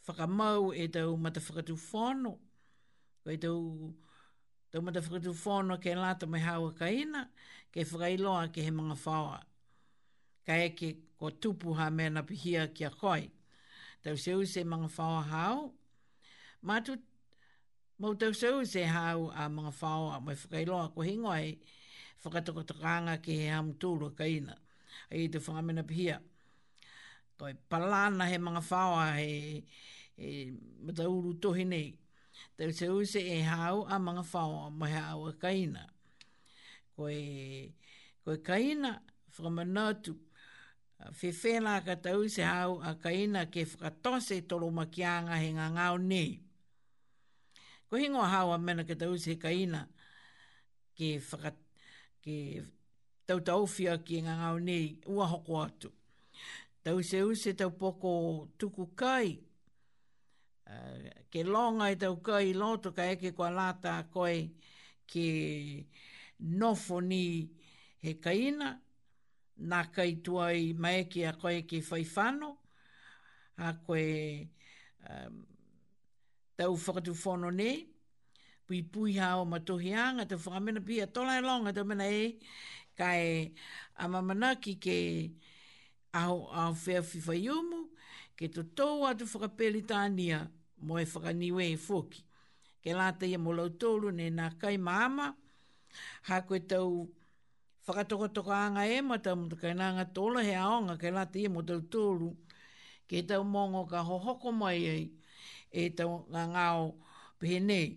whakamau e tau matawhakatu whono, koe tau, tau matawhakatu whono ke lata mai hao he kaina, ke whakailoa ke he mga whawa. Ka eke ko tupu ha mena pihia kia koi. Tau seu se mga whawa hao, mātu, mau tau seu se hau a mga whawa, mai whakailoa ko hingoi, whakatakotakanga ki he hamtūru ka ina. Ai i te whangamina pihia. Toi palana he mga whawa he, he matauru tohi nei. Tau se uise e hau a mga whawa mo he awa ka ina. Koi, koe ka ina whamanatu whewhela ka tau se hau a ka ina ke whakatose tolo makianga he ngā ngāo nei. Ko hingo hau a mena ka tau se ka ina ke ke tau tau fia ki ngā ngau nei ua hoko atu. Tau se use tau poko tuku kai, uh, ke longa i tau kai loto ka eke kwa lata koe ke nofo ni he kaina, nā kai tua i maeke a koe ke whaifano, a koe um, tau whakatu whono nei, pui pui ha o matohianga te whakamena pia tolai longa te mena e kai a mamana ki ke au au fea fifayumu ke to tou atu whakapelitania mo e whakaniwe e fuki. Ke lata ia mo lautolu ne nā kai māma, ha koe tau whakatokotoka anga e ma tau mta kai nanga tola he aonga ke lata ia mo lautolu ke tau mongo ka hohoko mai ei e tau ngā ngāo pehenei.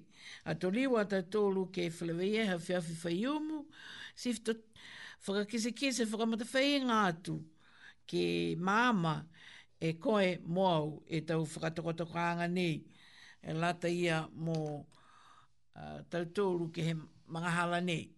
A toliwa ta tolu ke whalawea ha whiawhi whaiumu, si fito whakakise kese whakamata whaienga atu ke mama e koe moau e tau whakatakotakaanga nei. E lata ia mo uh, tau tolu ke he nei.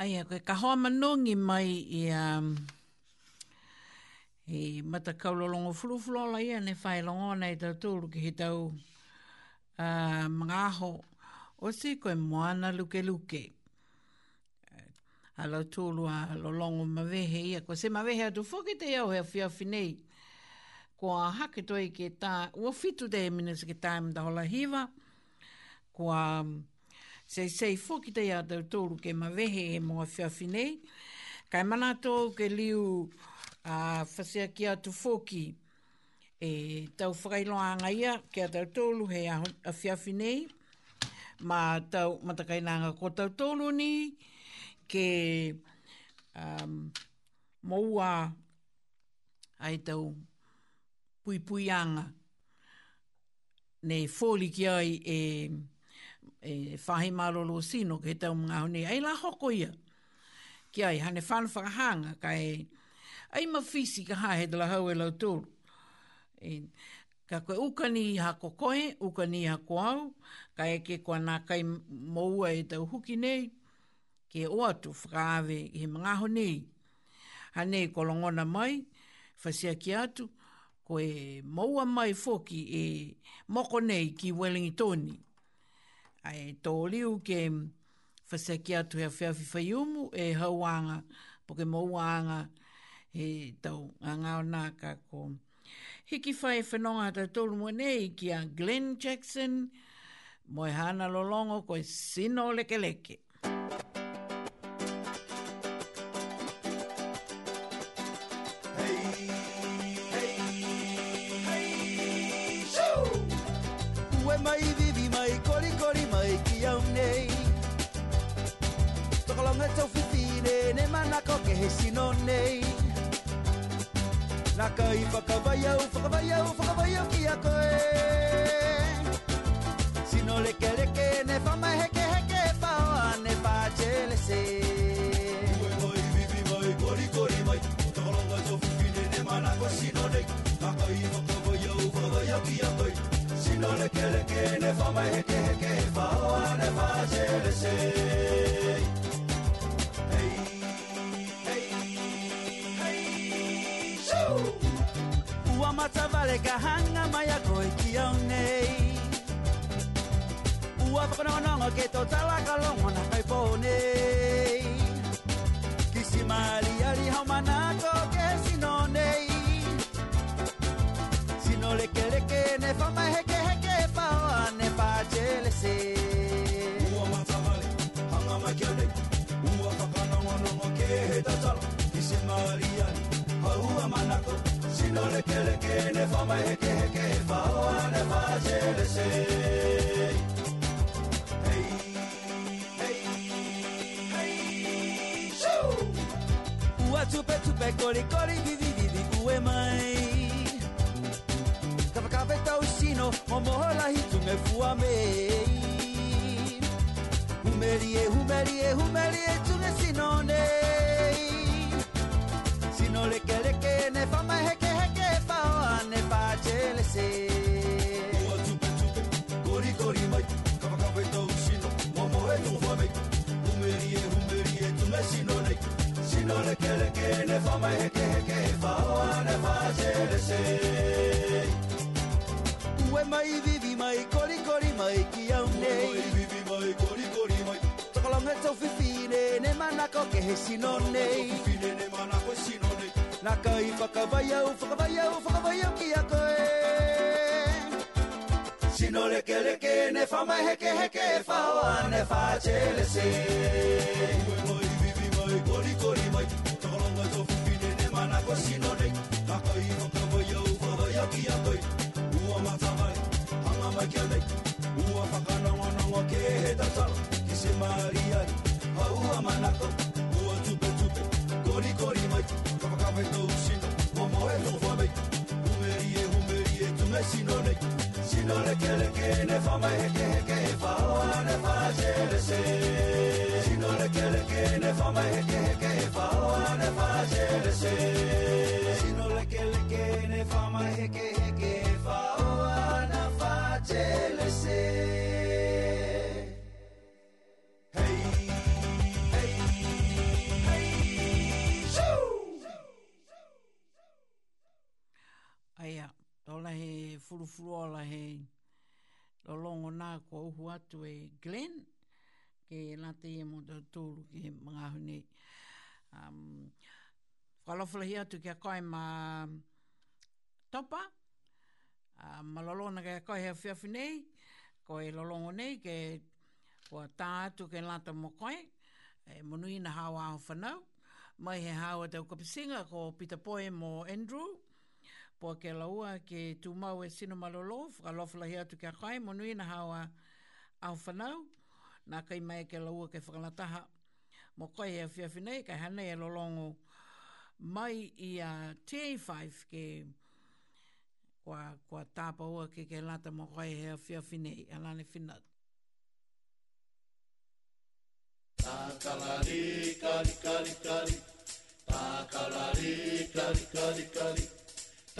Aia, e koe ka hoa manongi mai i um, i mata kaulolongo fulufulola ia ne whae longo nei tau tūru ki he tau uh, mga aho o si koe moana luke luke ala tūru a lolongo mawehe ia koe se mawehe atu fōke te iau hea fia finei koa hake toi ke tā ua fitu te minas ke tā mta hola hiva koa um, se sei foki te iātou tōru ke mawehe e moa whiawhi finei. Kai mana tōu ke liu a uh, whasea ki atu fōki e tau whakailoa anga ia ke atau tōlu he a, a whiawhi nei. Ma tau matakainanga ko tau tōlu ni ke um, moua ai tau puipuianga nei fōli ki ai e e whahi marolo sino ke tau mga honi, ai la hoko ia. Ki ai, hane whan ka e, ai ma whisi ka hae la hau e lau tūru. E, ka koe ukani i hako koe, ukani i hako au, ka e ke kua nā kai moua e tau huki nei, ke o atu whakaave he mga honi. Hane i e kolongona mai, whasia ki atu, koe moua mai foki e moko nei ki Wellingtoni ai tō liu ke whasakia tu hea whea whiwhai umu e hauanga, po ke mauanga he tau a ngāo nā ka ko. Hiki whai e whanonga ta tōru mwenei ki a Glenn Jackson, moe hana lolongo koe sino leke leke. whaka i whaka vai au, whaka vai au, whaka vai au ki a koe. Sino leke leke, ne whama heke heke, whaoa ne pāche lese. Koe mai, bibi mai, kori kori mai, o taronga zo whiwhine ne mana ko sino nei. Whaka i whaka vai au, whaka vai au ki a koe. Sino leke leke, ne whama heke heke, whaoa ne pāche lese. Koe mai, bibi mai, kori kori mai, o taronga zo whiwhine ne mana ko sino nei. Tata vale kahanga maya koi kione Ua pono nongo ke to tala kalongo na kai pone Kisi mali ali hamana ko ke sinone Sino leke leke ne fama heke heke pa o ne pa chele se Ua matavale hanga mai makione Ua pakana nongo ke he tatalo Kisi mali ali hau manako Sino leke hey hey hey show ua tupe tupe kori kori vivi vivi ue mai kawakawe tau sino o moho lahi tunge fua mei humerie humerie humerie tunge sinone sino leke leke nefa mai he sino nei Na kai whaka vai au, whaka vai au, whaka vai au ki a koe Sino leke leke, ne wha mai heke heke, whaoa ne wha chele se Koe mai, vivi mai, kori kori mai, tōronga tō whiwhine ne mana ko sino nei Na kai whaka vai au, whaka vai au ki a koe Ua mata mai, hanga mai kia nei, ua whaka nonga nonga ke he tatala Ki se maria, haua manako, ua le sinole sinole kele kene fa ma heke heke fa wa ne fa jele se sinole kele kene fa ma heke heke fa wa ne fa jele se fuluola he lo longo nā kua uhu atu e Glenn, ke nā te ia e mō tō tūru ki he Um, whalofala hi atu ki a koe um, um, ma topa, uh, ma ke kai a koe hea fiafi nei, koe lolongo nei ke kua tā atu ke lata mo koe, e na hawa aho whanau, mai he hawa ko singa ko pita Poe mo Andrew, Poa ke laua ke tu mau e sino malolo, whakalofa lahi atu ke a kai, monui na hawa au whanau. Nā kai mai ke laua ke whakalataha. Mo koe hea whia whinei, kai e hanei e lolongo mai i a T5 ke kua, kua tāpa ua ke ke lata mo koe hea whia whinei, alane whinat. Takalari, kari, kari, kari, takalari, kari, kari, kari,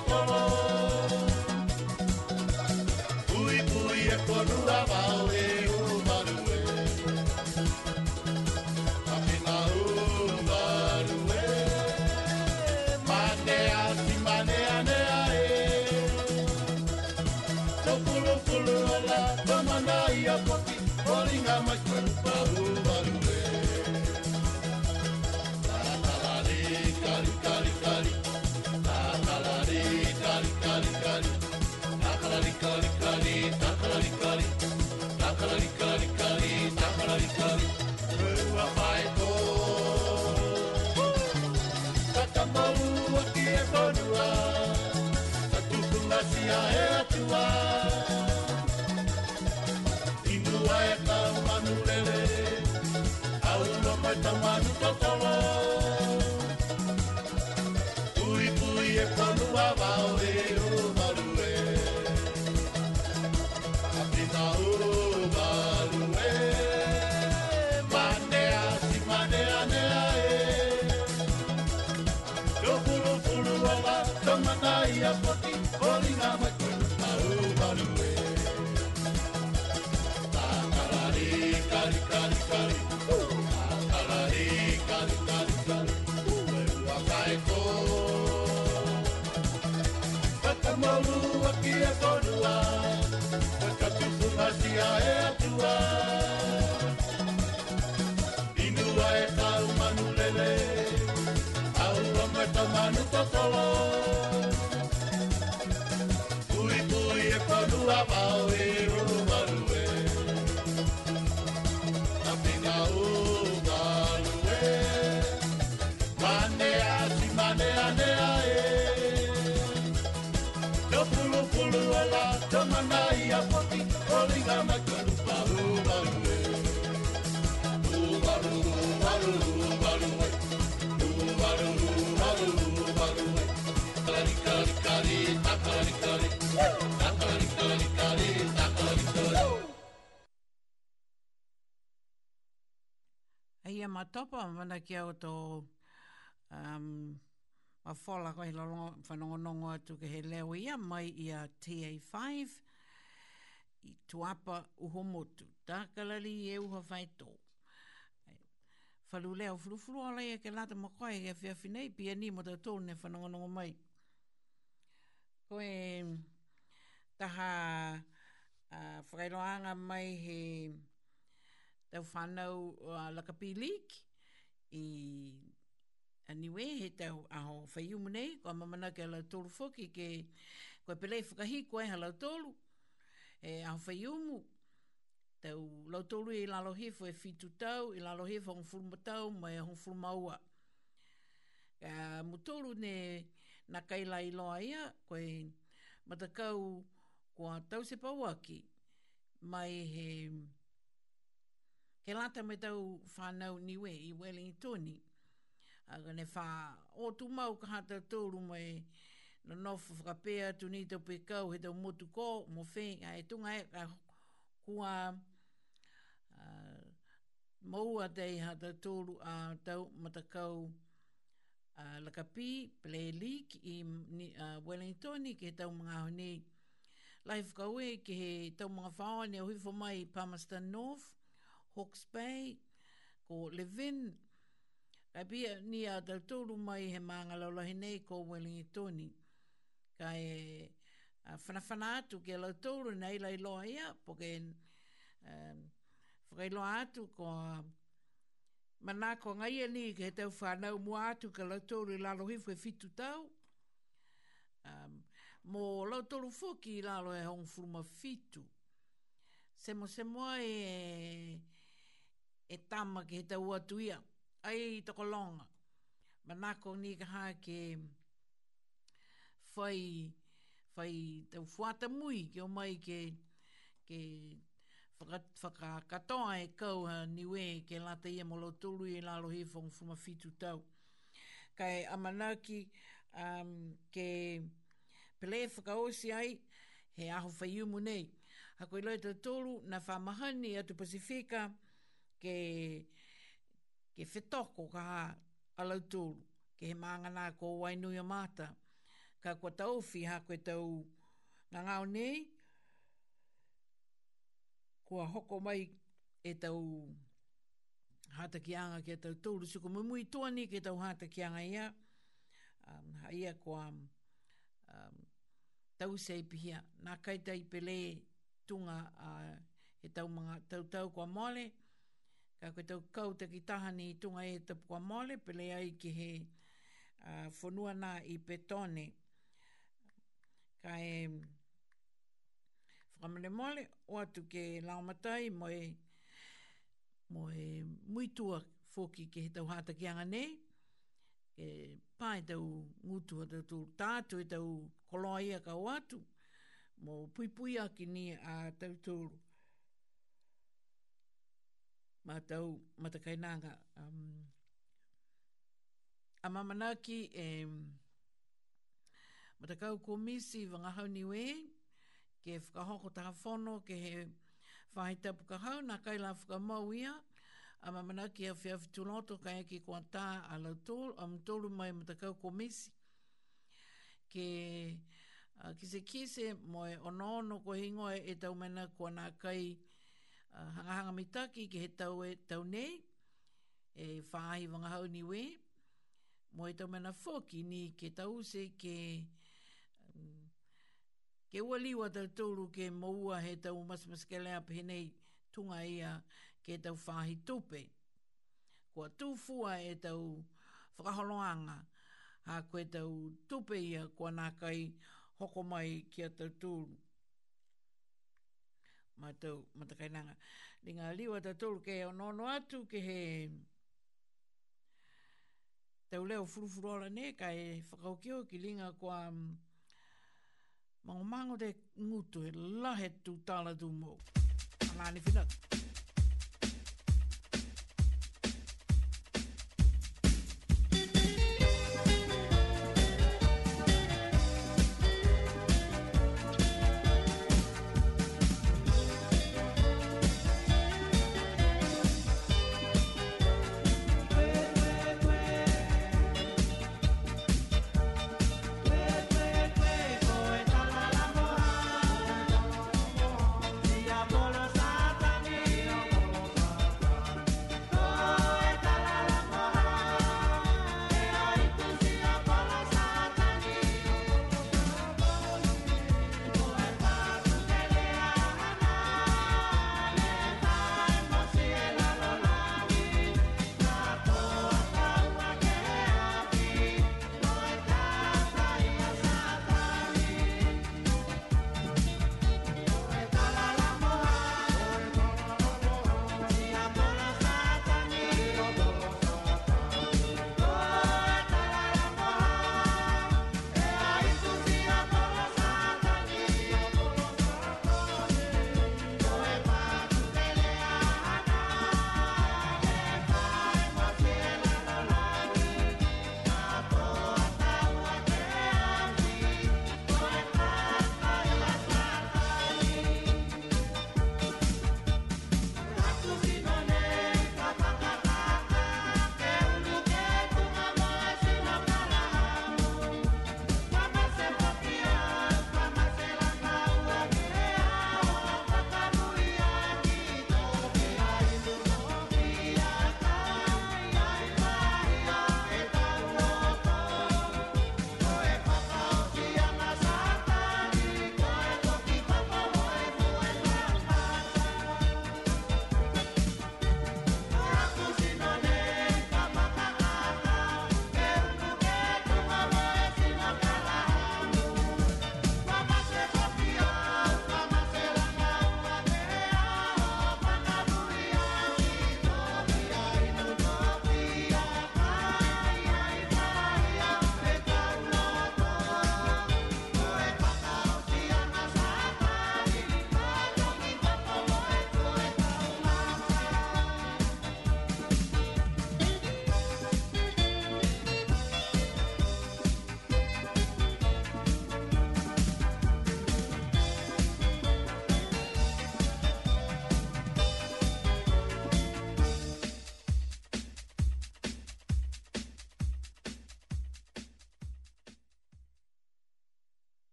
como mana kia o tō um, a whola koe hila longa whanongonongo atu ke he leo ia mai ia TA5 i tuapa uho motu. Tā kalali i e uha whai tō. Whalu leo fulufulu ala ia ke lata makoe ia whia whinei pia ni mo tō ne whanongonongo mai. Koe taha uh, mai he tau whanau uh, lakapi leak i aniwe he tau aho whaiumu nei, ko a mamana ke ala tolu foki ke koe pelei whakahi koe ala tolu, e aho whaiumu, tau lau tolu i e lalo he fwe fitu tau, i e lalo he fwe hong furuma tau, mai hon furuma ua. Uh, mu tolu ne na kaila i loa ia, koe matakau kua tau se pauaki, mai he... Mai he He lata me tau whanau niwe i Wellington. Aga ne wha, o tu mau ka hata tōru mai, na nofu whakapea tu ni tau pe kau, he tau motu kō, mo whēng, a e tunga e ka kua uh, maua tei hata tōru a uh, tau matakau uh, lakapi, play league i Wellington i Wellingtoni, ke tau mga honi. Lai whakaue ke he tau mga whaone, o hifo mai Palmerston North, Hawke's Bay, ko Levin, ka pia ni a tautoro mai he maanga laulahi nei ko Wellingtoni, ka e uh, whanawhana atu ke lautoro nei lai loa ia, po ke um, loa atu ko a manako ngai ni ke tau whanau mua atu ke lautoro i lalo hifu e fitu tau, um, mo lautoro fuki i lalo e hong fitu, Semo semo e e tama ki he tau atu Ai i toko longa. Manako ni ka ha ke whai, whai tau fuata mui ki o mai ke, ke whakakatoa e kau ha niwe ke lata ia molo tulu i lalo he whong fuma fitu tau. Kai amanaki um, ke pele e whakaosi ai he aho whaiumu nei. Hako i loita tulu na whamahani atu Pasifika, ke ke fetoko ka ala tūru ke he maanga nā ko wainu a mata ka kua tau fi ha koe tau ngā ngāo nei kua hoko mai e tau hata ki anga ke tau tūru siko mui mui tua ni ke tau hata ki anga ia um, ha ia kua um, tau seipihia nā kaitai pele tunga uh, e mga tau tau kua e tau mga tau tau kua mole Ka koe tau kau te ki tahani i tunga e te pua mole, pele ai ki he uh, whanua nā i petone. Ka e whakamere mole, o atu ke laumatai, mo e, mo e muitua fōki ki he tau hāta ki anga nei, e pāi tau ngutu a tau tātu e tau koloa ia ka o atu, mo pui pui aki ni a tau tūru matau matakainanga um, a mamanaki e matakau komisi wangahau niwe ke whakahoko taha whono ke he whaheta pukahau nā kai la whakamau ia a mamanaki a whiawhi tūnoto kai ki kua tā a la tōru a mtōru mai matakau komisi ke uh, kise kise moe onono ko hingoe e tau mena kua nā kai Ah, hangahanga mitaki ki he tau, e, tau nei, e whaahi wangahau ni we, mo e tau mana whoki ni ke tau se ke, mm, ke ua liwa tau tōru ke moua he tau masmaskele ap he nei tunga ia ke tau whaahi tupe. Kua tūfua e tau whakaholoanga, ha koe tau tupe ia kua nākai hoko mai ki a tau tūru mātou matakainanga. Ni ngā liwa ta tolu ke o nono atu ke he tau leo furufuru ora ne ka e whakaukio ki linga kua mm, mango mango te ngutu e lahe tu tāla tu mō. Alani whinatu.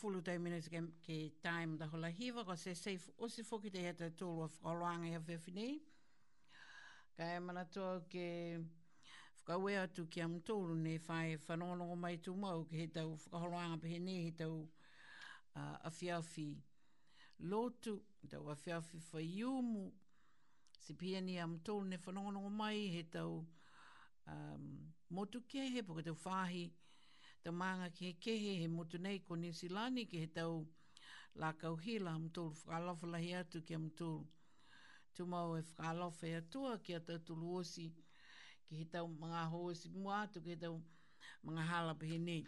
fulu tai minutes ke, ke time da hola hiva ko se se o se foki te heta tolo fkoloanga ia fefini. Ka e mana toa ke whakaue atu ki am tolu ne whae whanonongo mai tu mau ke he tau whakaholoanga pe he ne he tau uh, awhiawhi lotu, tau awhiawhi whaiumu, si pia ni am tolu ne whanonongo mai he tau um, motu kia he poka tau whahi, ta maanga ki he kehe he motu nei ko Nisilani ki he tau la kauhila am tōru whakalofa lahi atu ki am tōru. Tu mau e whakalofa e atua ki atu tulu osi ki he tau mga hoosi mua atu ki he tau mga hala pe nei.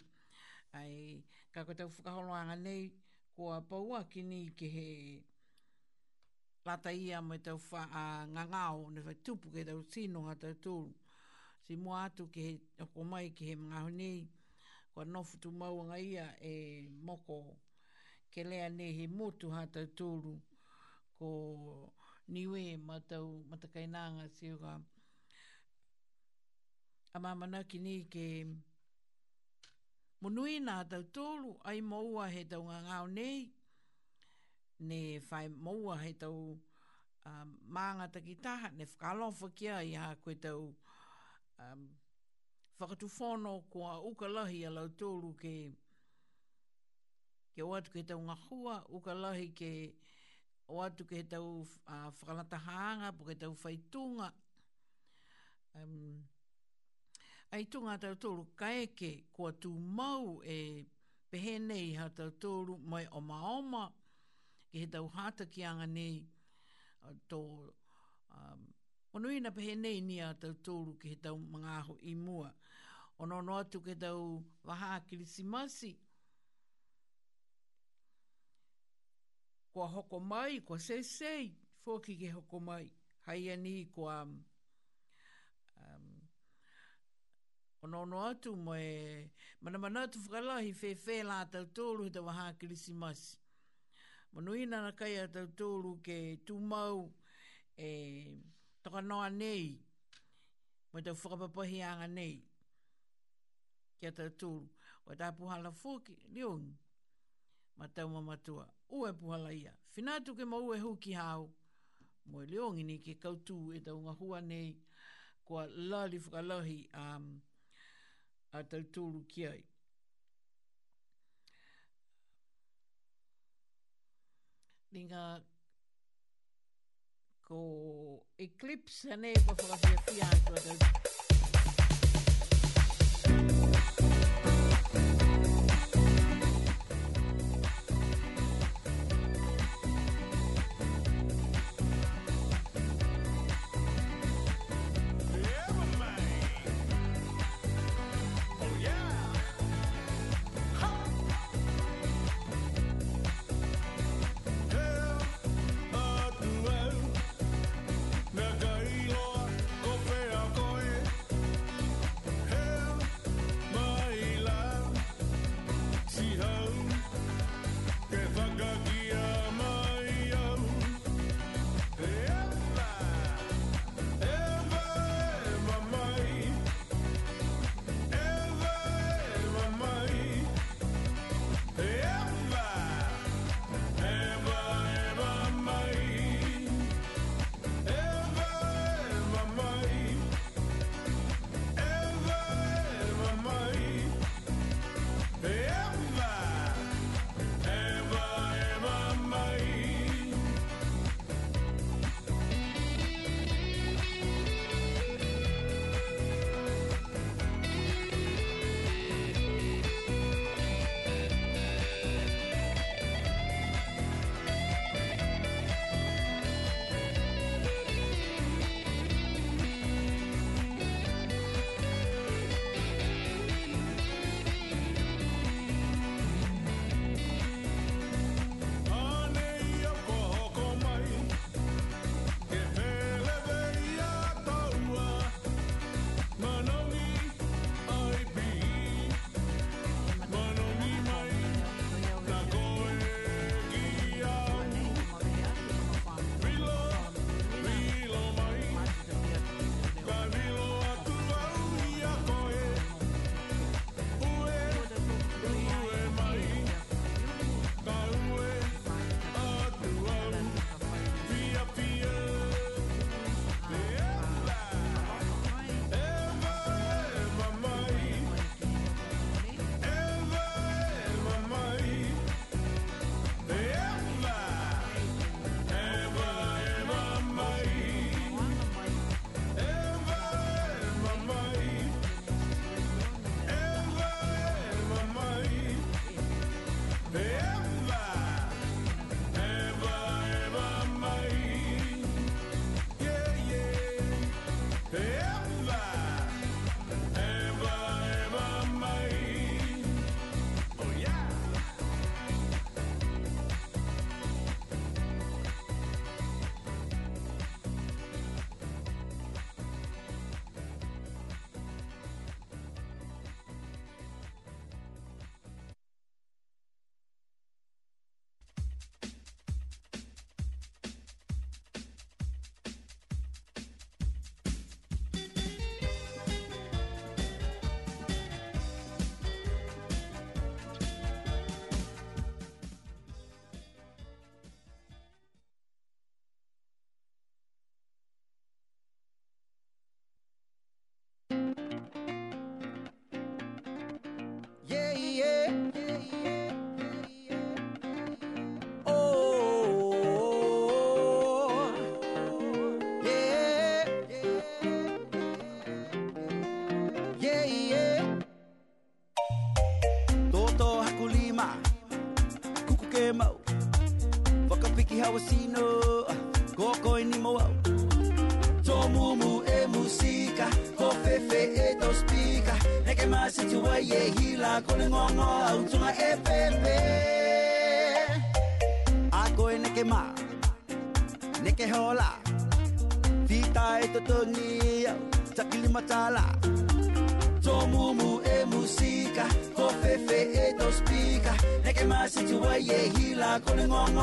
Ai, ka ko tau whakaholoanga nei ko a paua ki ni ki he lata ia mai tau wha, ngā ngāo ne whai tupu ki he tau sino hata tōru. Si mua atu ki he, ko mai ki he mga honi kua nofu tu mauanga ia e moko ke lea ne he motu hata tūru ko niwe matau matakainanga si uka a mamana ki ni ke munui nā tau tūru ai maua he tau ngā ngāo nei ne whai maua he tau um, mānga taki taha ne whakalofa kia i hā koe tau whakatufono kua ukalahi a lau tōru ke ke o atu ke tau ngahua, ukalahi ke o atu ke tau uh, whakalatahaanga po ke tau whaitunga um, ai tunga tau tōru kaeke kua tū mau e pehenei ha tau tōru mai o maoma ke he tau hātakianga nei uh, tō um, Ono ina pehe nei ni a tau tōru ki he tau mga aho i mua ono no atu ke tau waha kirisimasi. Kua hoko mai, kua sei sei, fōki ke hoko mai. Hai ani kua... Um, ono um, ono atu mai... Mana mana atu whakalahi whewhe la tau tōru tau waha kirisimasi. Manui nana kai a tau tōru ke tūmau e... Toka noa nei, mai tau whakapapahi nei kia tau tūru. O e tāpu hala fōki, ni ongi. Ma tau mamatua, ue puhala ia. Whinātu ke ma ue huki hau. Mo e leongi ni ke kautū e tau ngā nei. Kua lali whakalahi um, a tau tūru ki ai. Ringa ko eclipse ane kwa whakawhia fia ngongong